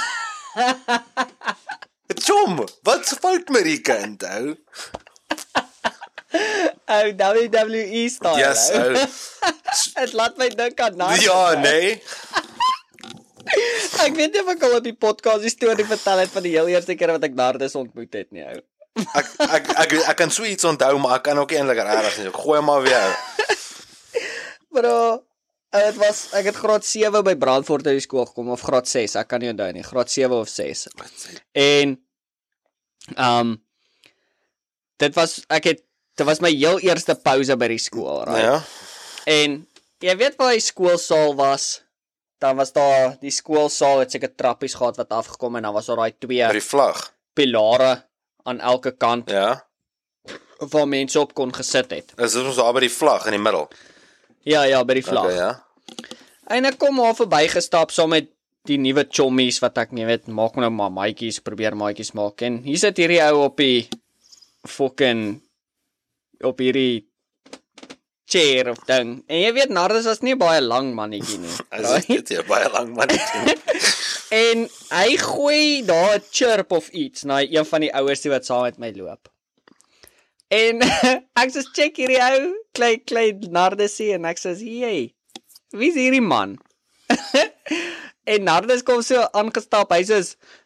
Chom, wat's fout met die kind, ou? Ou WWE style. Yes, ou. ou. Dit laat my dink aan Naruto. Ja, nee. Ek weet nie of ek al op die podcast die storie vertel het van die heel eerste keer wat ek Nardus ontmoet het nie, ou. Ek ek ek ek kan so iets onthou, maar ek kan ook eintlik regtig nie. Gooi maar weer. Bro, eh, dit was ek het graad 7 by Brandfort uit die skool gekom of graad 6, ek kan nie onthou nie, graad 7 of 6. En ehm um, dit was ek het dit was my heel eerste pouse by die skool, right? Ja. En jy weet waar die skoolsaal was? Dan was daar die skoolsaal het seker trappies gehad wat afgekom en dan was daar daai twee By die vlag. pilare aan elke kant Ja. waar mense op kon gesit het. Is dit ons daar by die vlag in die middel? Ja, ja, by die vlag. Okay, ja. En ek kom maar verbygestap saam met die nuwe chommies wat ek nie weet maak nou maar maatjies probeer maatjies maak en hier sit hierdie ou op die fucking op hierdie chair of ding. En jy weet Nardus was nie baie lang mannetjie nie. As dit jy baie lank man. (laughs) En hy gooi daar 'n chirp of iets na een van die ouers wat saam met my loop. En (laughs) ek sê check hierdie ou, klei klei Nardusie en ek sê, "Hey, wie's hierdie man?" (laughs) en Nardus kom so aangestap. Hy sê,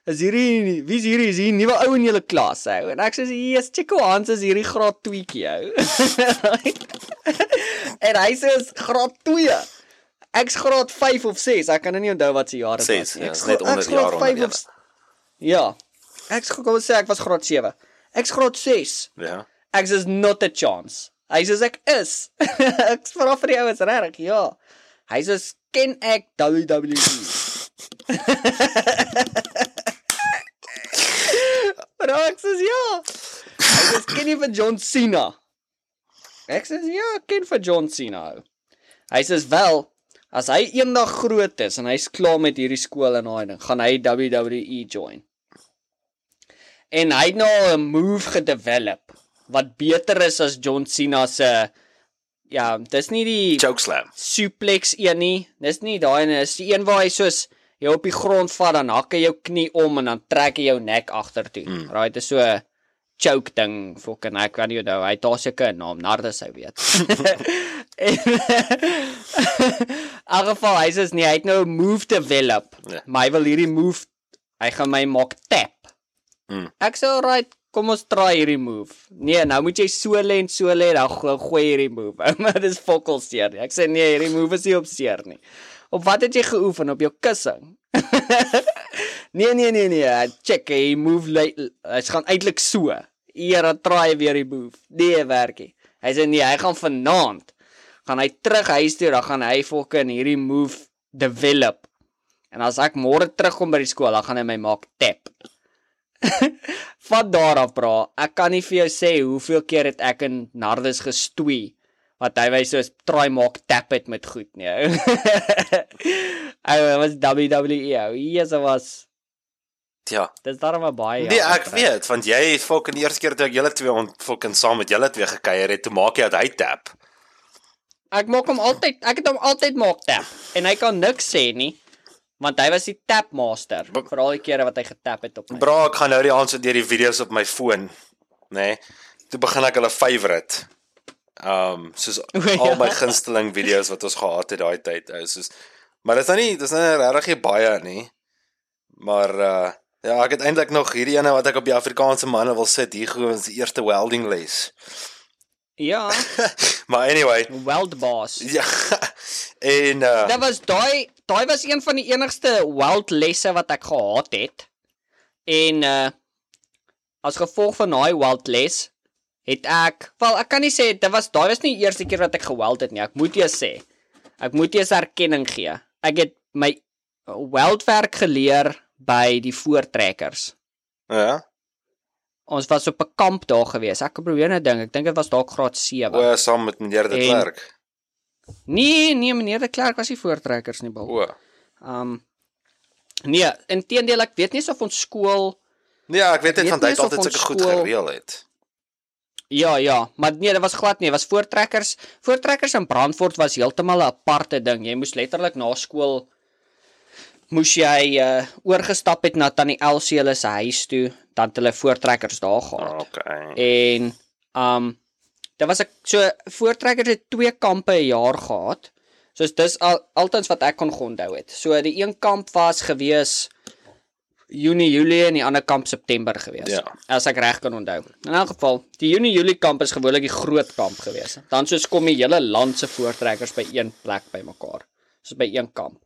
"Is hierdie wie's hierdie? Is hier 'n nuwe ou in julle klas ou?" En ek sê, "Jesus, Chico Hans is hierdie graad 2tjie ou." (laughs) en hy sê, "Graad 2." Ek's graad 5 of 6. Ek kan nou nie onthou wat se jaar dit was ja, Ek's is net onder jaar onder of- Ja. Ek's kom ons sê ek was graad 7. Ek's graad 6. Ja. Ek sê not a chance. Hy sê ek is. (laughs) ek vra vir die ouens regtig, ja. Hy sê ken ek E?" WWE. Maar ek sê ja. Hy sê ken jy vir John Cena? Ek sê ja, ek ken vir John Cena. ou." Hy sê wel as hy eendag groot is en hy's klaar met hierdie skool en daai ding, gaan hy WWE join. En hy het nou 'n move gedevelop wat beter is as John Cena se ja, dis nie die Chokeslam. suplex een nie. Dis nie daai nie, dis die een waar hy soos jy op die grond vat dan hak hy jou knie om en dan trek hy jou nek agtertoe. Mm. Right, dis so choke ding fucking ek kan nie onthou. Hy het daar seker 'n naam, Nardus hy weet. (laughs) (laughs) In geval hy sê nee, hy het nou 'n move develop. Ja. Maar hy wil hierdie move hy gaan my maak tap. Mm. Ek sê alright, kom ons try hierdie move. Nee, nou moet jy so lê en so lê dan go- gooi hierdie move. (laughs) Maar dis fokol seer. Ek sê nee, hierdie move is nie op seer nie. Op wat het jy geoefen op jou kussing? (laughs) nee nee nee nee, check hy move lê hy's gaan eintlik so. Eer dan try weer die move. Nee, werkie. Hy sê nee, hy gaan vanaand gaan hy terug huis toe, dan gaan hy fucking hierdie move develop. En as ek môre terugkom by die skool, dan gaan hy my maak tap. (laughs) Van daar af bra, ek kan nie vir jou sê hoeveel keer het ek in Nardus gestoei wat hy wys soos try maak tap het met goed nee. (laughs) Hy was WWE. ou. Jesus was Ja. dis daarom 'n baie Nee, ek terug. weet, want jy fucking die eerste keer toe ek julle twee ont fucking saam met julle twee gekuier het, toe maak jy dat hy tap. Ek maak hom altyd, ek het hom altyd maak tap en hy kan niks sê nie want hy was die tap master vir al die kere wat hy getap het op my. Bra, ek gaan nou die aand so deur die video's op my foon, nê. Nee, toe begin ek hulle favorite. Um soos (laughs) O, ja. al my gunsteling video's wat ons gehad het daai tyd, ou, soos maar dit is nou nie dis nou regtig baie nie. Maar uh ja, ek het eintlik nog hierdie ene wat ek op die Afrikaanse manne wil sit, hier gou ons eerste welding les. Ja, (laughs) maar anyway, Weld Boss. ja. (laughs) En uh Dit was daai daai was een van die enigste wild lesse wat ek gehad het. En uh as gevolg van daai wild les het ek, wel ek kan nie sê dit was daai was nie die eerste keer wat ek geweld het nie. Ek moet eers sê. Ek moet eers erkenning gee. Ek het my weldwerk geleer by die voortrekkers. ja. Ons was op 'n kamp daar gewees. Ek probeer net dink. Ek dink dit was dalk graad 7. O, saam met meneer De Klerk. Nee, nee, meneer de Klerk was nie voortrekkers nie, bal. O. Um Nee, inteendeel ek weet nie of ons skool Nee, ek weet net het of altyd sulke goed gereël het. Ja, ja, maar nee, dit was glad nie, dit was voortrekkers. Voortrekkers in Brandfort was heeltemal 'n aparte ding. Jy moes letterlik na skool moes jy uh oorgestap het na tannie Elsie hulle se huis toe, dan het hulle voortrekkers daar gehad. Okay. En um daar was ek so voortrekkers het twee kampe 'n jaar gehad. Soos dis al altens wat ek kon onthou het. So die een kamp was gewees Junie, Julie en die ander kamp September gewees. Ja. As ek reg kan onthou. In elk geval, die Junie, Julie kamp is gewoonlik die groot kamp gewees. Dan soos kom die hele land se voortrekkers by een plek bymekaar. Soos by een kamp.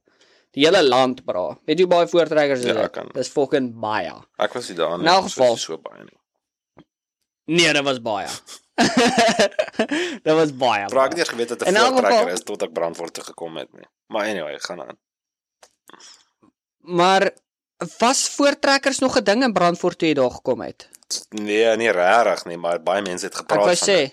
Die hele land bra. Weet jy hoe baie voortrekkers is Ja, dit? Dis fucking baie. Ek was nie daar nie. In elk geval- so baie nie. Nee, dit was baie. (laughs) dit was baie. Vra ek baie. nie eens geweet dat 'n voortrekker is tot ek Brandfort toe gekom het nie. Maar anyway, gaan aan. Maar was voortrekkers nog 'n ding in Brandfort toe jy daar gekom het? Nee, nie regtig nie, maar baie mense het Ek gepraat wou van sê.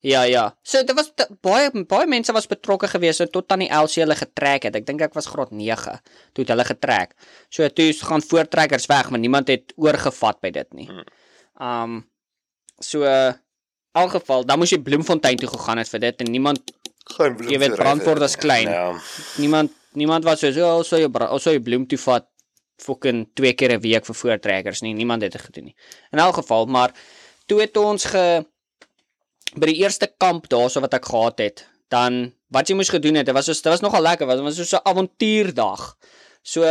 Ja, ja. So dit was baie baie mense was betrokke gewees tot tannie Elsie hulle getrek het. Ek dink ek was graad 9 toe hulle getrek. So toe gaan voortrekkers weg, maar niemand het oorgevat by dit nie. Um so elk geval, dan moes jy Bloemfontein toe gegaan het vir dit en niemand Geen bloem. Jy weet, Brandfort is klein. Ja. niemand niemand was so so so jy bra- so jy bloem toe vat fucking twee keer 'n week vir voortrekkers nie. Niemand het dit gedoen nie. In elk geval, maar toe het ons ge by die eerste kamp daarso wat ek gehad het, dan wat jy moes gedoen het, dit was so dit was nogal lekker, was was so 'n avontuurdag. So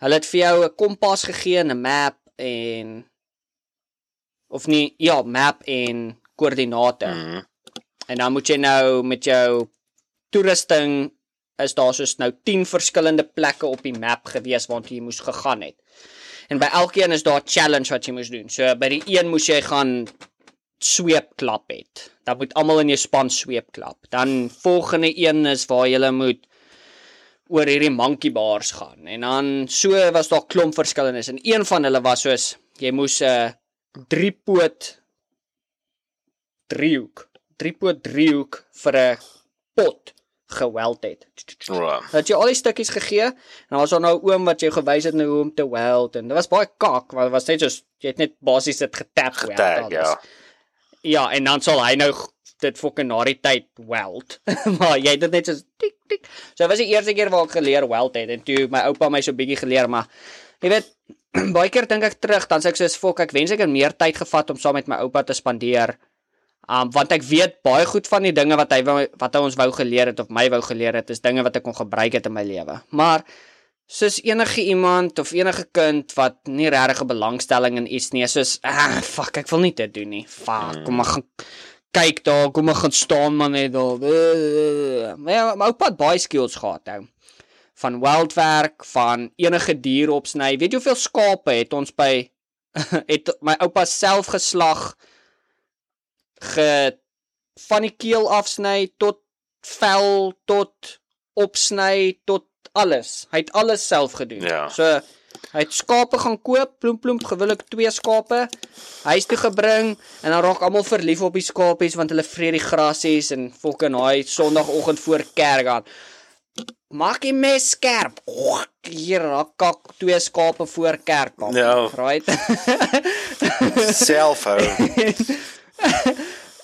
hulle het vir jou 'n kompas gegee en 'n map en of nie, ja, map en koördinate. Mhm. En dan moet jy nou met jou toerusting is daar soos nou 10 verskillende plekke op die map gewees waartoe jy moes gegaan het. En by elkeen is daar 'n challenge wat jy moes doen. So by die een moes jy gaan sweepklap het. Dan moet almal in jou span sweepklap. Dan volgende een is waar jy moet oor hierdie monkey bars gaan. En dan so was daar klomp verskillendes. En een van hulle was soos jy moes 'n uh, driepoot driehoek, driepoot driehoek vir 'n pot geweld het. Ja. Dat jy al die stukkies gegee en dan was daar nou oom wat jou gewys het nou hoe om te weld en dit was baie kak want dit was net soos jy het net basies dit getap Getag, ja. Ja, en dan sal hy nou dit fucking na die tyd weld. (laughs) maar jy het dit net so tik tik. So dit was die eerste keer waar ek geleer weld het en toe my oupa my so bietjie geleer, maar jy weet (clears throat) baie keer dink ek terug dan sê ek soos fok ek wens ek het meer tyd gevat om saam met my oupa te spandeer. Um want ek weet baie goed van die dinge wat hy wou, wat hy ons wou geleer het of my wou geleer het, is dinge wat ek kon gebruik het in my lewe. Maar soos enige iemand of enige kind wat nie regtig 'n belangstelling in iets nie, soos ah fuck, ek wil nie dit doen nie. Fuck, kom maar gaan kyk daar, kom maar gaan staan maar net daar. Maar ja, my oupa het baie skills gehad hou. Van wildwerk, van enige dier opsny. Weet jy hoeveel skape het ons by (laughs) het my oupa self geslag ge van die keel afsny tot vel tot opsny tot alles. Hy het alles self gedoen. Ja. So hy het skape gaan koop, plomp plomp gewillig twee skape huis toe gebring en dan raak almal verlief op die skapies want hulle vreet die grasies en fucking daai sonoggend voor kerk aan. Maak die mes skerp. Hier raak kak twee skape voor kerk aan. Ja. Right? (laughs) Selfhou.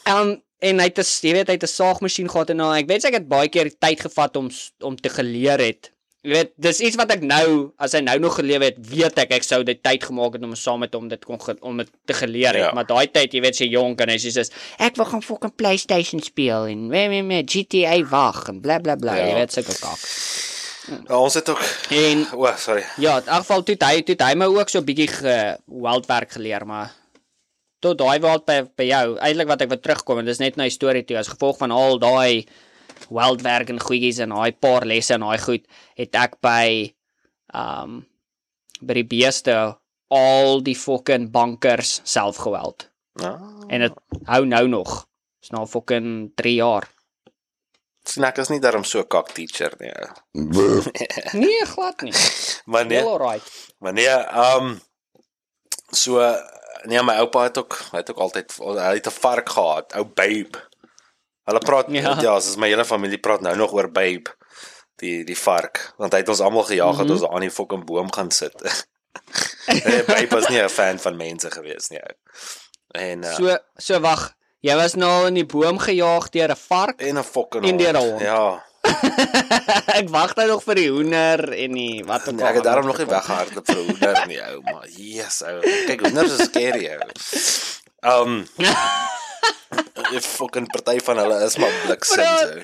Um (laughs) en hy het 'n jy weet hy het 'n saagmasjien gehad en nou ek weet ek het baie keer tyd gevat om om te geleer het. Jy weet dis iets wat ek nou as hy nou nog gelewe het, weet ek ek sou dit tyd gemaak het om saam met hom dit kon om dit te geleer het. Ja. Maar daai tyd, jy weet sy jonk en hy sê soos ek wil gaan fucking PlayStation speel en me me me GTA wag en bla bla bla. Ja. Jy weet sulke kak. Ja, ons het ook En O, oh, sorry. Ja, in elk geval toe hy toe hy my ook so 'n bietjie ge wildwerk geleer, maar tot daai wild by by jou, eintlik wat ek wil terugkom en dis net na die storie toe as gevolg van al daai wildwerk en goedjies en daai paar lesse en daai goed, het ek by um by die beeste al die fucking bankers self geweld. Ja. En dit hou nou nog. Dis nou fucking 3 jaar. Snack is nie daarom so 'n kak teacher nie. (laughs) Nee, glad nie. (laughs) Maar nee, Heel alright. maar nee, um so nee, my oupa het ook hy het ook altyd hy het 'n vark gehad, ou babe. Hulle praat Ja. ja, ja soos my hele familie praat nou nog oor babe. Die die vark, want hy het ons almal gejaag het Mhm. ons daar aan die fucking boom gaan sit. (laughs) nee, babe was nie 'n fan van mense gewees nie. ou. En uh, So so wag, jy was nou al in die boom gejaag deur 'n vark? en 'n fucking En deur 'n hond. Ja. (laughs) ek wag nou nog vir die hoender en die wat ook Nee, ek het daarom nog nie weggehardloop vir hoender nie, ou, maar yes, ou. Kyk, hoenders is scary, ou. Um (laughs) Die fucking party van hulle is maar bliksins, ou.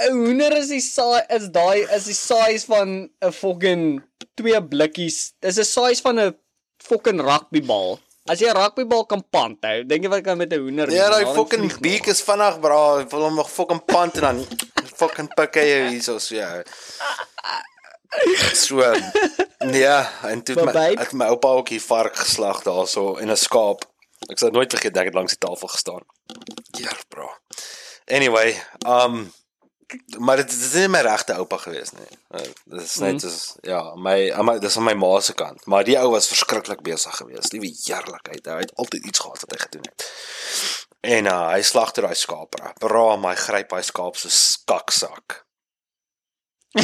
'n Hoender is die saai is daai is die size van 'n fucking twee blikkies. Dis 'n size van 'n fucking rugbybal. As jy 'n rugbybal kan pant hou, dink jy wat kan met 'n hoender doen? Ja, daai fucking beak is vinnig, bra. Wil hom nog fucking pant en dan fucking pik hy jou hierso so ja. So ja, en toe Maar my het my oupa ook hier vark geslag daarso en 'n skaap. Ek sal nooit vergeet dat ek langs die tafel gestaan. Ja, bro. Anyway, um maar dit dit is nie my regte oupa gewees nie. Uh, Dit is net Mhm. soos ja, my my dis aan my ma se kant, maar die ou was verskriklik besig geweest. Liewe heerlikheid. Hy het altyd iets gehad wat hy gedoen het. En uh, hy slagter daai skaap ra. Bra, my gryp hy skaap so skaksak. (laughs)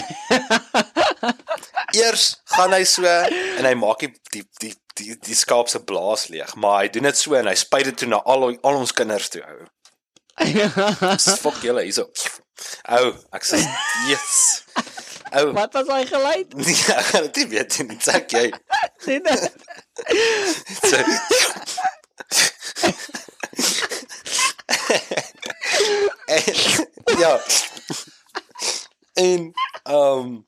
Eers gaan hy so en hy maak die die die die, die skaap se blaas leeg, maar hy doen dit so en hy spuit dit toe na al al ons kinders toe. Ou. (laughs) Fok julle hierso. Ou, ek sê yes. Ou. Wat was hy geluid? Nee, ek gaan dit weet nie. Sê jy. Sien dit? (laughs) So. (laughs) en, ja. En ehm um,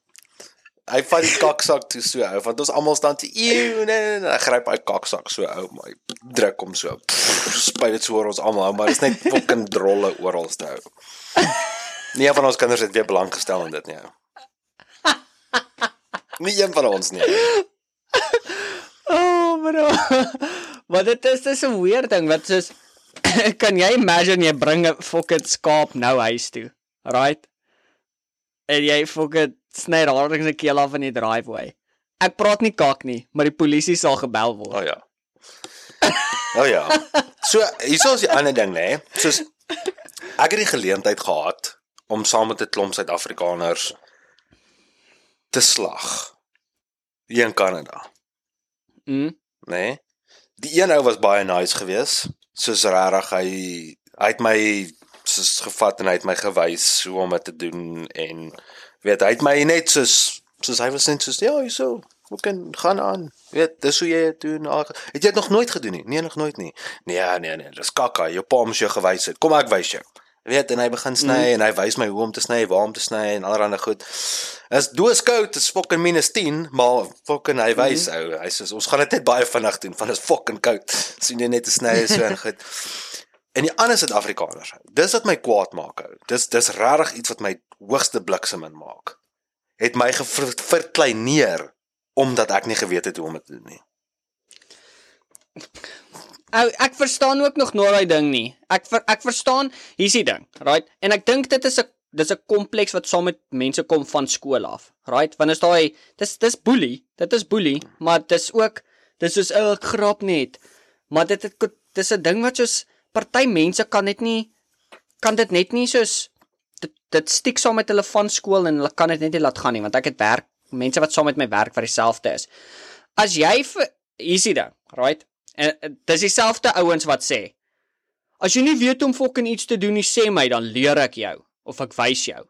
hy vat die kaksak toe so ou, want ons almal staan te eeu nee, nee, nee, hy gryp hy kaksak so ou, maar hy druk hom so. Spuit dit so oor ons almal, maar dit is net fucking drolle oral te hou. Nie van ons kinders het weer belang gestel in dit nie. Nie een van ons nie. Oh, bro. Maar dit is dis 'n weird ding wat soos (coughs) kan jy imagine jy bring 'n fucking skaap nou huis toe, right? En jy fucking sny dadelik se keel af in die driveway. Ek praat nie kak nie, maar die polisie sal gebel O word. oh, ja. O oh, ja. So hierso is die ander ding nê. Soos ek het die geleentheid gehad om saam met 'n klomp Suid-Afrikaners te slag hier in Kanada, Mm. nê? Die een ou was baie nice geweest. Soos regtig hy hy het my soos gevat en hy het my gewys hoe om dit te doen en weet hy het my net soos soos hy was net soos ja, hierso Hoe kan gaan aan? Weet, dis hoe jy dit doen. Al- Het jy dit nog nooit gedoen nie? Nee, nog nooit nie. Nee, nee, nee, dis kakka. Jou pa moes jou gewys het. Kom ek wys jou. Weet, en hy begin sny mm. en hy wys my hoe om te sny, waar om te sny en allerlei goed. Is dooskoud, is fucking minus 10, maar fucking hy wys ou. Hy sê ons gaan dit net baie vinnig doen want dit is fucking koud. Sien jy net te sny so en (laughs) goed. En die ander Suid-Afrikaners. Dis wat my kwaad maak ou. Dis dis regtig iets wat my hoogste bliksem in maak. Het my verkleineer omdat ek nie geweet het hoe om dit te doen nie. Ou ek verstaan ook nog nooit daai ding nie. Ek ver, ek verstaan, hier's die ding, right? En ek dink dit is 'n dis 'n kompleks wat saam met mense kom van skool af, right? Want is daai dis dis boelie, dit is boelie, maar dis ook dis soos ou ek grap net. Maar dit het dis 'n ding wat soos party mense kan net nie kan dit net nie soos dit dit stiek saam met hulle van skool en hulle kan dit net nie laat gaan nie want ek het werk mense wat saam met my werk wat dieselfde is. As jy vir hier's die ding, right? En en dis dieselfde ouens wat sê as jy nie weet om fucking iets te doen nie, sê my dan leer ek jou of ek wys jou.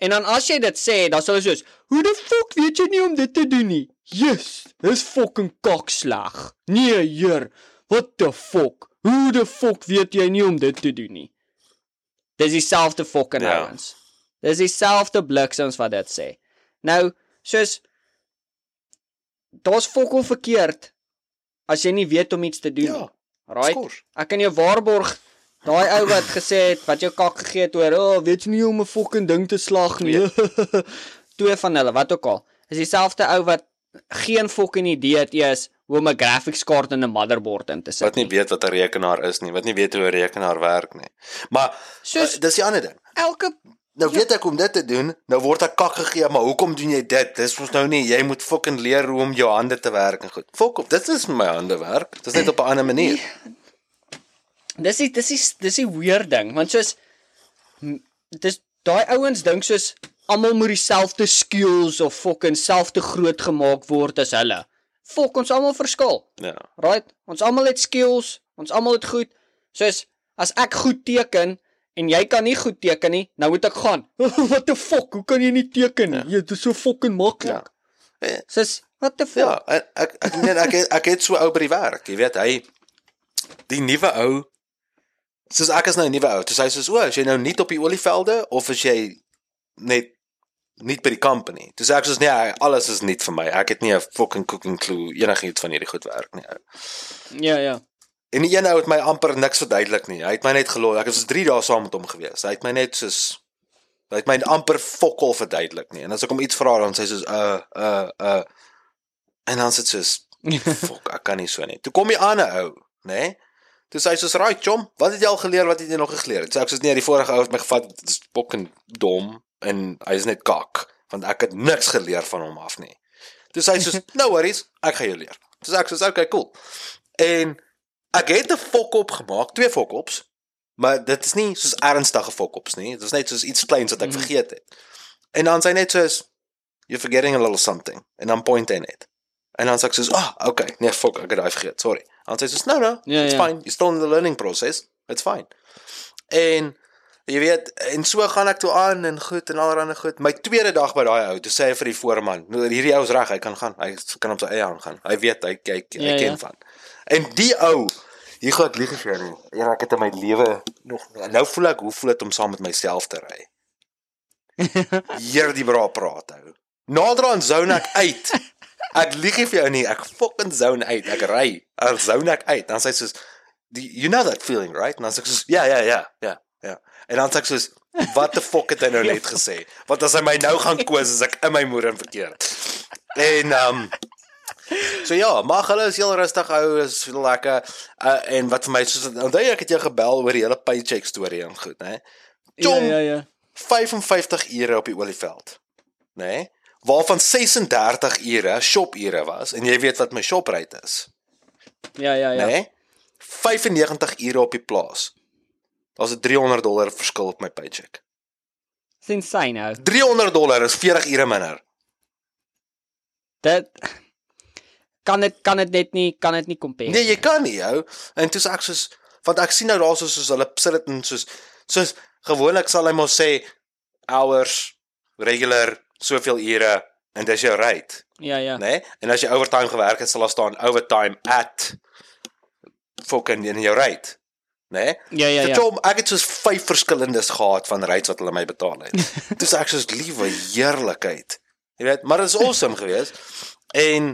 En dan as jy dit sê, dan sal hulle soos, "Hoe die fuck weet jy nie om dit te doen nie?" Yes, dis fucking kakslag. Nee, heer. What the fuck? Hoe die fuck weet jy nie om dit te doen nie? Dis dieselfde fucking Ja. ouens. Dis dieselfde bliksems wat dit sê. Nou, soos daar's fokol verkeerd as jy nie weet om iets te doen Ja, nie. Right? Skors. Ek kan jou waarborg daai ou wat gesê het wat jou kak gegee het oor, "O, oh, weet jy nie hoe om 'n fucking ding te slag nie." (laughs) Twee van hulle, wat ook al. Is dieselfde ou wat geen fucking idee het eers hoe om 'n graphics kaart in 'n motherboard in te sit. Wat nie weet wat 'n rekenaar is nie, wat nie weet hoe 'n rekenaar werk nie. Maar Soos- uh, dis die ander ding. elke Nou weet ek hoe om dit te doen. Nou word ek kak gegee, maar hoekom doen jy dit? Dis mos nou nie jy moet fucking leer hoe om jou hande te werk en goed. Fok op, dit is my hande werk. Dis net op 'n ander manier. Dis die dis die dis die weird ding, want soos dis daai ouens dink soos almal moet dieselfde skills of fucking selfde groot gemaak word as hulle. Fok ons almal verskil. Ja. Right? Ons almal het skills, ons almal het goed. Soos as ek goed teken en jy kan nie goed teken nie, nou moet ek gaan. (laughs) what the fuck? Hoe kan jy nie teken nie? Ja. Dit is so fucking maklik. Ja. Eh, Soos what the Ja, fuck? en ek ek nee, ek het, ek het so ou by die werk, jy weet, hy die nuwe ou soos ek is nou 'n nuwe ou. Dis hy sê o, as jy nou nie op die olievelde of as jy net nie by die company. Dis ek sê nee, alles is nie vir my. Ek het nie 'n fucking cooking clue enigiets van hierdie goed werk nie. Ja, ja. En die een ou het my amper niks verduidelik nie. Hy het my net geloof. Ek was 3 dae saam met hom gewees. Hy het my net soos hy het my amper fokol verduidelik nie. En as ek hom iets vra dan sê hy soos uh uh uh en dan sê dit soos (laughs) fok, ek kan nie so nie. Toe kom die ander ou, nê? Nee? Toe sê hy soos, "Right, chom, wat het jy al geleer? Wat het jy nog geleer?" Toe sê ek soos, "Nee, die vorige ou het my gevat, dit is fucking dom en hy is net kak, want ek het niks geleer van hom af nie." Toe sê hy soos, (laughs) "No worries, ek gaan jou leer." Toe sê ek soos, "Okay, cool." En ek het 'n fok op gemaak, twee fok ops. Maar dit is nie soos ernstige fok ops nie. Dit is net soos iets kleins wat ek Mhm. vergeet het. En dan sê hy net soos you're forgetting a little something en dan point hy net. En dan sê ek soos, "Ah, oh, okay. Nee, fuck, ek het daai vergeet. Sorry." Dan sê hy soos, "No, no. Ja, it's ja. fine. You're still in the learning process. It's fine." En jy weet, en so gaan ek toe aan en goed en allerlei goed. My tweede dag by daai ou, toe sê hy vir die voorman, "Nou hierdie ou is reg, hy kan gaan. Hy kan op sy eie aangaan. Hy weet, hy hy, hy Ja, ken ja. van." En die ou, hier gaan ek lieg vir jou. Ja, ek het in my lewe nog nou voel ek hoe voel dit om saam met myself te ry. (laughs) Hier die bra praat hou. Nader aan zone ek uit. (laughs) Ek lieg nie vir jou nie, ek fucking zone uit. Ek ry. Ek zone ek uit. Dan sê hy soos "Do you know that feeling, right? En dan sê ek soos ja, ja, ja, ja, ja. En dan sê ek soos wat the fuck het hy nou net gesê? Want as hy my nou gaan koes as ek in my moeder verkeerd. En ehm um, So ja, maar hulle is heel rustig hou, is lekker. Uh, en wat vir my soos onthou ek het jou gebel oor die hele paycheck storie en goed, né? ja, Jong, ja, ja. 55 ure op die olieveld. Né? Nee? Waarvan 36 ure shopure was en jy weet wat my shoprate is, Ja, ja, ja. Nee? 95 ure op die plaas. Daar's 'n 300 dollar verskil op my paycheck. Dis insane nou. 300 dollar is 40 ure minder. Dit kan dit kan dit net nie kan dit nie compare. Nee, jy kan nie, ou. En toe sê ek soos want ek sien nou daarso soos hulle sit dit in soos soos gewoonlik sal hy mos sê hours regular soveel ure en dis jou rate. Ja, ja. nê? Nee? En as jy overtime gewerk het, sal daar staan overtime at fucking in jou rate, nê? Nee? Ja, ja, ja. Vertel ek het soos vyf verskillendes gehad van rates wat hulle my betaal het. (laughs) Dis ek soos liewe heerlikheid. Jy weet, maar dit is awesome geweest. En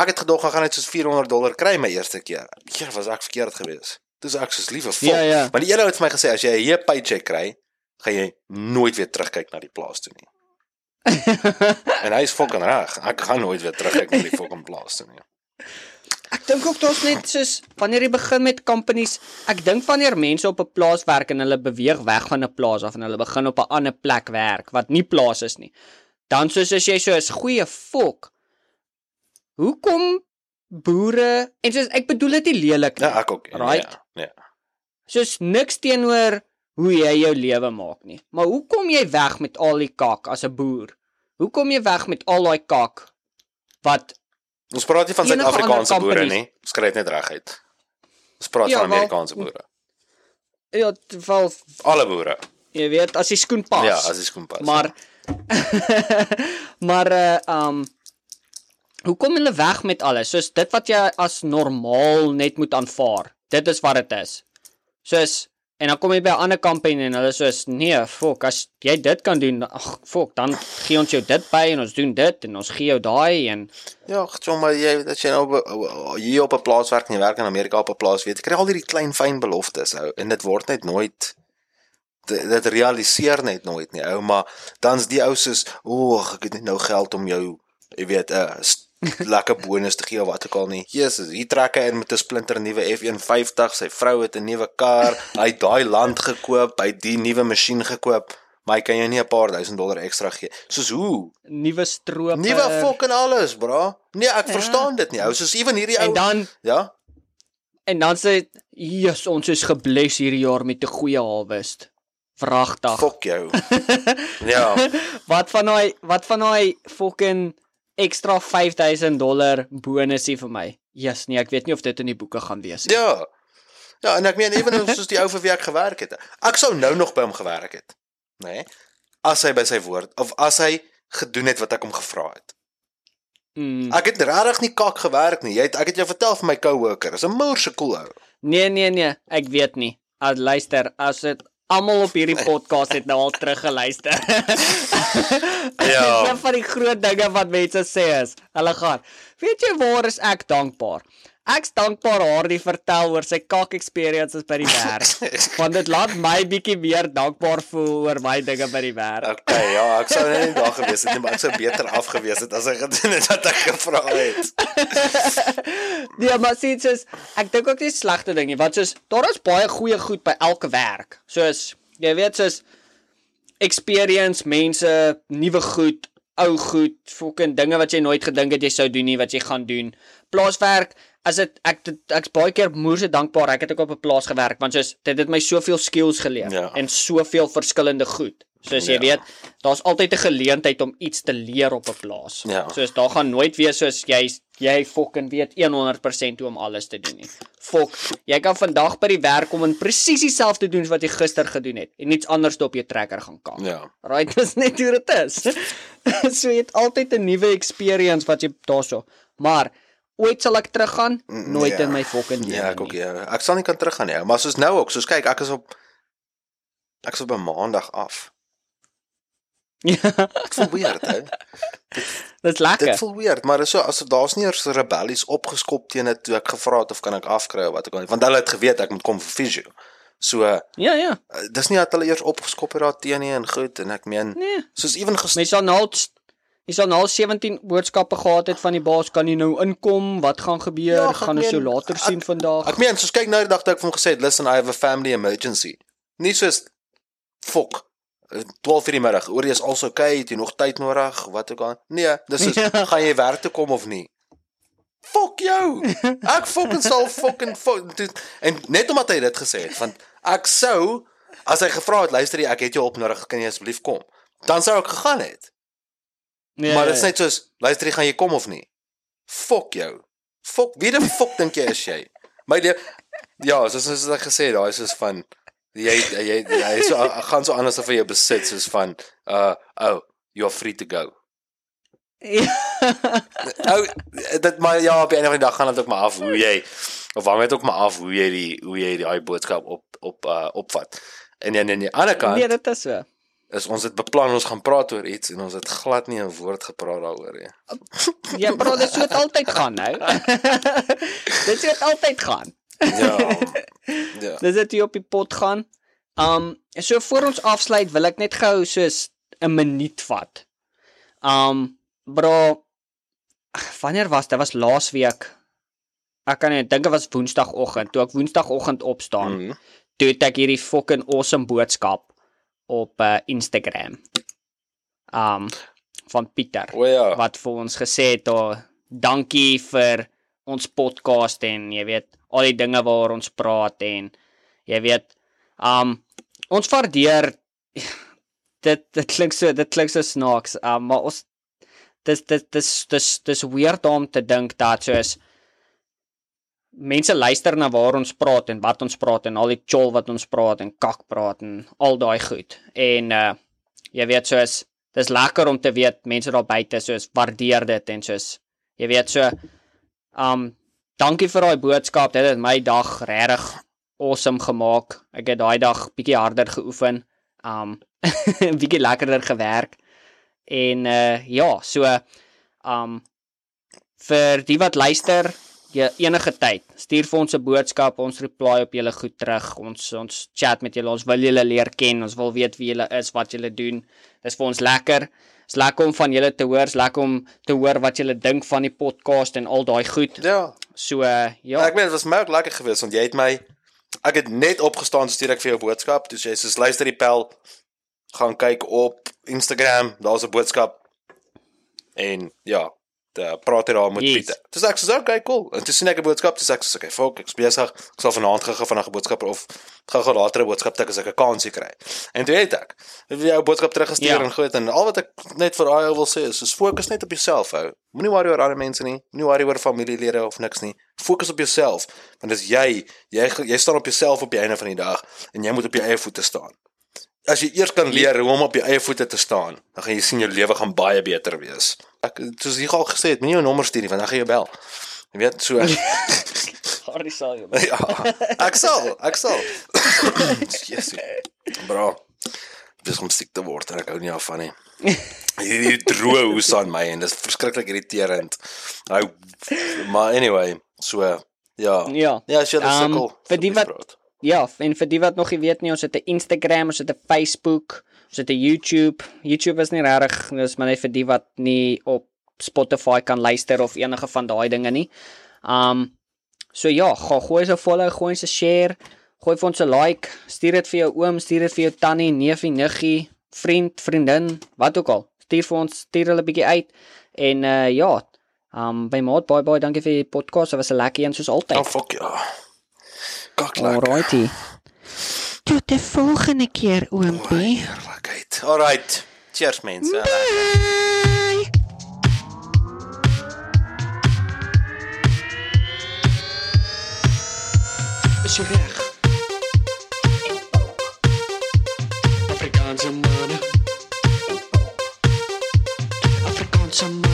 ek het gedog ek gaan net soos 400 dollar kry my eerste keer. Keer was ek verkeerd geweest. Dis ek soos liewe vol. Ja, ja. Maar die een ou het vir my gesê as jy 'n hier paycheck kry, gaan jy nooit weer terugkyk na die plaas toe nie. En hy is fucking reg. Ek gaan nooit weer terugkyk na die fucking plaas toe nie. Ek dink ook daar's net soos wanneer jy begin met companies, ek dink wanneer mense op 'n plaas werk en hulle beweeg weg van 'n plaas af en hulle begin op 'n ander plek werk wat nie plaas is nie. Dan soos as jy so is goeie fok. Hoekom boere en soos ek bedoel dit nie lelik nie. Ja, ek ook. Right. Ja. ja. Soos niks teenoor hoe jy jou lewe maak nie. Maar hoekom jy weg met al die kak as 'n boer? Hoekom jy weg met al daai kak wat Ons praat nie van Suid-Afrikaanse boere nie. Ons kry dit net reg uit. Ons praat Ja, van wel- Amerikaanse boere. ja, wel Alle boere. jy weet as die skoen pas. Ja, as dit kom pas. Maar (laughs) maar uh um hoekom hulle weg met alles? Soos dit wat jy as normaal net moet aanvaar. Dit is wat dit is. Soos en dan kom jy by 'n ander company en hulle soos nee, fok, as jy dit kan doen, ag fok, dan gee ons jou dit by en ons doen dit en ons gee jou daai en Ja, getsom maar jy dat jy nou op- hier op 'n plaas werk en jy werk in Amerika op 'n plaas, weet jy, kry al hierdie klein fyn beloftes ou en dit word net nooit dit, realiseer net nooit nie ou, maar dan's die ou soos, "O, ek het net nou geld om jou, jy weet, 'n uh, (laughs) lekker bonus te gee of wat ook al nie." Jesus, hier trek hy in met 'n splinter nuwe F150, sy vrou het 'n nuwe kar, (laughs) hy het daai land gekoop, hy het die nuwe masjien gekoop, maar hy kan jou nie 'n paar duisend dollar ekstra gee. Soos hoe? nuwe stroop. Nuwe fucking alles, bra. Nee, ek Ja. verstaan dit nie. Ou, soos ewen hierdie ou. en dan ja. en dan sê Jesus, ons is gebless hierdie jaar met 'n goeie harvest. Vragtig. Fok jou. (laughs) ja. Wat van daai wat van daai fucking ekstra 5000 dollar bonusie vir my? Jesus, nee, ek weet nie of dit in die boeke gaan wees nie. Ja. Ja, en ek meen ewen soos die ou vir wie ek gewerk het. Ek sou nou nog by hom gewerk het. Nê? Nee? As hy by sy woord of as hy gedoen het wat ek hom gevra het. Mm. Ek het regtig nie kak gewerk nie. Jy het ek het jou vertel van my coworker. Is 'n moorse cool ou. Nee, nee, nee, ek weet nie. As luister, as dit almal op hierdie podcast het nou al teruggeluister. (laughs) Ja. Een van die groot dinge wat mense sê is, hulle gaan, weet jy waar is ek dankbaar? Ek's dankbaar haar die vertel oor sy kak experiences by die werk. (laughs) Want dit laat my bietjie meer dankbaar voel oor my dinge by die werk. Okay, ja, ek sou net nie daar gewees het nie, maar ek sou beter afgewees het as ek gedoen het wat ek gevra het. (laughs) Nee, maar sien soos ek dink ook nie slegte ding nie, want soos daar is baie goeie goed by elke werk. Soos jy weet soos experience mense, nuwe goed, ou goed, fucking dinge wat jy nooit gedink het jy sou doen nie wat jy gaan doen. Plaaswerk, as dit ek dit ek's baie keer moerse dankbaar ek het ook op 'n plaas gewerk want soos dit het my soveel skills geleer Ja. en soveel verskillende goed. Soos jy Ja. weet, daar's altyd 'n geleentheid om iets te leer op 'n plaas. Ja. Soos daar gaan nooit wees soos jy jy fucking weet 100% hoe om alles te doen nie. Fok, jy kan vandag by die werk kom en presies dieselfde doen as wat jy gister gedoen het en iets anders op jou trekker gaan kak. Ja. Right, (laughs) dis net hoe dit is. (laughs) so jy het altyd 'n nuwe experience wat jy daarso. Maar ooit sal ek teruggaan? Nooit Ja. in my fucking lewe. Ja, ek ook ja. Ek sal nie kan teruggaan nie, maar soos nou ook, soos kyk, ek is op ek is op 'n maandag af. Ja, (laughs) Dit voel weird, hè. dis lekker. Dit voel weird, maar is so as daar's nie eers rebellies opgeskop teen dit toe ek gevra het of kan ek afkry of wat ek kan nie, want hulle het geweet ek moet kom vir fisio. So uh, Ja, ja. dis nie dat hulle eers opgeskop het daar teen nie en goed en ek meen Nee. soos ewen ges Mens sal nou al Jy sal nou al 17 boodskappe gehad het van die baas, kan jy nou inkom? Wat gaan gebeur? Ja, gaan ons jou later ek- sien vandag? Ek meen soos kyk nou die dag toe ek vir hom gesê het, "Listen, I have a family emergency." Nie soos fok. eh, 12 uur die middag. Oor jy is also okay, het jy nog tyd nodig? Wat ook al. Nee, dis is Ja. (laughs) gaan jy werk toe kom of nie? Fok jou. Ek fucking sal fucking fok, dit- en net omdat hy dit gesê het, want ek sou as hy gevra het, luister jy, ek het jou op nodig, kan jy asseblief kom? Dan sou ek gegaan het. Nee, Maar dit is net soos, luister jy, gaan jy kom of nie? Fok jou. Fok, wie die fok dink jy is jy? My die ja, soos soos ek gesê het, daai is soos van jy jy jy so gaan so anders of jy besit soos van uh oh, you're free to go. Ou dit maar ja, op 'n of ander dag gaan dit ook maar af hoe jy of hang dit ook maar af hoe jy die hoe jy daai boodskap op op uh opvat. En dan aan die ander kant nee, dit is so. Is ons het beplan ons gaan praat oor iets en ons het glad nie 'n woord gepraat daaroor nie. (laughs) Ja, bro, dit sou altyd gaan nou. (laughs) dit sou altyd gaan. Ja. (laughs) Ja. Dis dit hier op die pot gaan. Um so voor ons afsluit wil ek net gou soos 'n minuut vat. Um bro wanneer was dit? Was laasweek. Ek kan nie dink dit was Woensdagoggend. Toe ek Woensdagoggend opstaan, mm. Mm. toe het ek hierdie fucking awesome boodskap op uh, Instagram. Um van Pieter O ja. wat vir ons gesê het, oh, dankie vir ons podcast en jy weet al die dinge waaroor ons praat en jy weet um ons waardeer (laughs) dit dit klink so dit klink so snaaks um, maar ons dis dis dis dis dis weird om te dink dat soos mense luister na waar ons praat en wat ons praat en al die chol wat ons praat en kak praat en al daai goed. En uh jy weet soos dis lekker om te weet mense daar buite soos waardeer dit en soos jy weet so um dankie vir daai boodskap. Dit het my dag regtig awesome gemaak. Ek het daai dag bietjie harder geoefen um (laughs) bietjie lekkerder gewerk. En uh ja so um vir die wat luister enige tyd stuur vir ons 'n boodskap ons reply op julle goed terug ons ons chat met julle ons wil julle leer ken ons wil weet wie julle is wat julle doen dis vir ons lekker is lekker om van julle te hoor is lekker om te hoor wat julle dink van die podcast en al daai goed Ja. so uh, ja Ja, ek meen dit was my ook lekker geweest want jy het my ek het net opgestaan stuur ek vir jou boodskap. Sê jy soos luister die pel gaan kyk op Instagram, daar's 'n boodskap. En ja, da praat jy daar met Yes. Pieter. Dis ek sê okay, cool. En toe sien ek 'n boodskap, dis ek sê okay, fuck, ek's besig. Ek sal vanaand gou van 'n boodskap of gou-gou later 'n boodskap tik as ek 'n kansie kry. En toe het ek jou boodskap teruggestuur Ja. en goed en al wat ek net vir daai ou wil sê is, is fokus net op jouself, ou. Moenie worry oor ander mense nie. Moenie worry oor familielede of niks nie. Fokus op jouself, want dis jy, jy jy staan op jouself op die einde van die dag en jy moet op jou eie voete staan. As jy eers kan leer hoe om op jou eie voete te staan, dan gaan jy sien jou lewe gaan baie beter wees. Ek soos jy al gesê het, moenie jou nommer stuur nie want dan gaan jy bel. Jy weet so (laughs) Harry sal jy (laughs) ja, ek sal, ek sal. (laughs) Jesus. Bro. Dis om siek te word en ek hou nie af van nie. Hierdie droë hoes aan my en dis verskriklik irriterend. Nou maar anyway, so Ja. Ja. Ja, as jy um, Um, sukkel. vir die wat- praat. Ja, en vir die wat nog nie weet nie, ons het 'n Instagram, ons het 'n Facebook, ons het 'n YouTube. YouTube is nie regtig, dis maar net vir die wat nie op Spotify kan luister of enige van daai dinge nie. Um so ja, gaan gooi se follow, gooi se share, gooi vir ons 'n like, stuur dit vir jou oom, stuur dit vir jou tannie, neefie, niggie, vriend, vriendin, wat ook al. Stuur vir ons, stuur hulle 'n bietjie uit. En uh ja, um by maat baie baie dankie vir die podcast. Dit was 'n lekker een soos altyd. Oh fuck ja. Kak lekker. Alrighty. Tot die volgende keer, oompie. Heerlikheid. Alright. Cheers mense. Bye. is jy reg? Afrikaanse manne. Afrikaanse manne.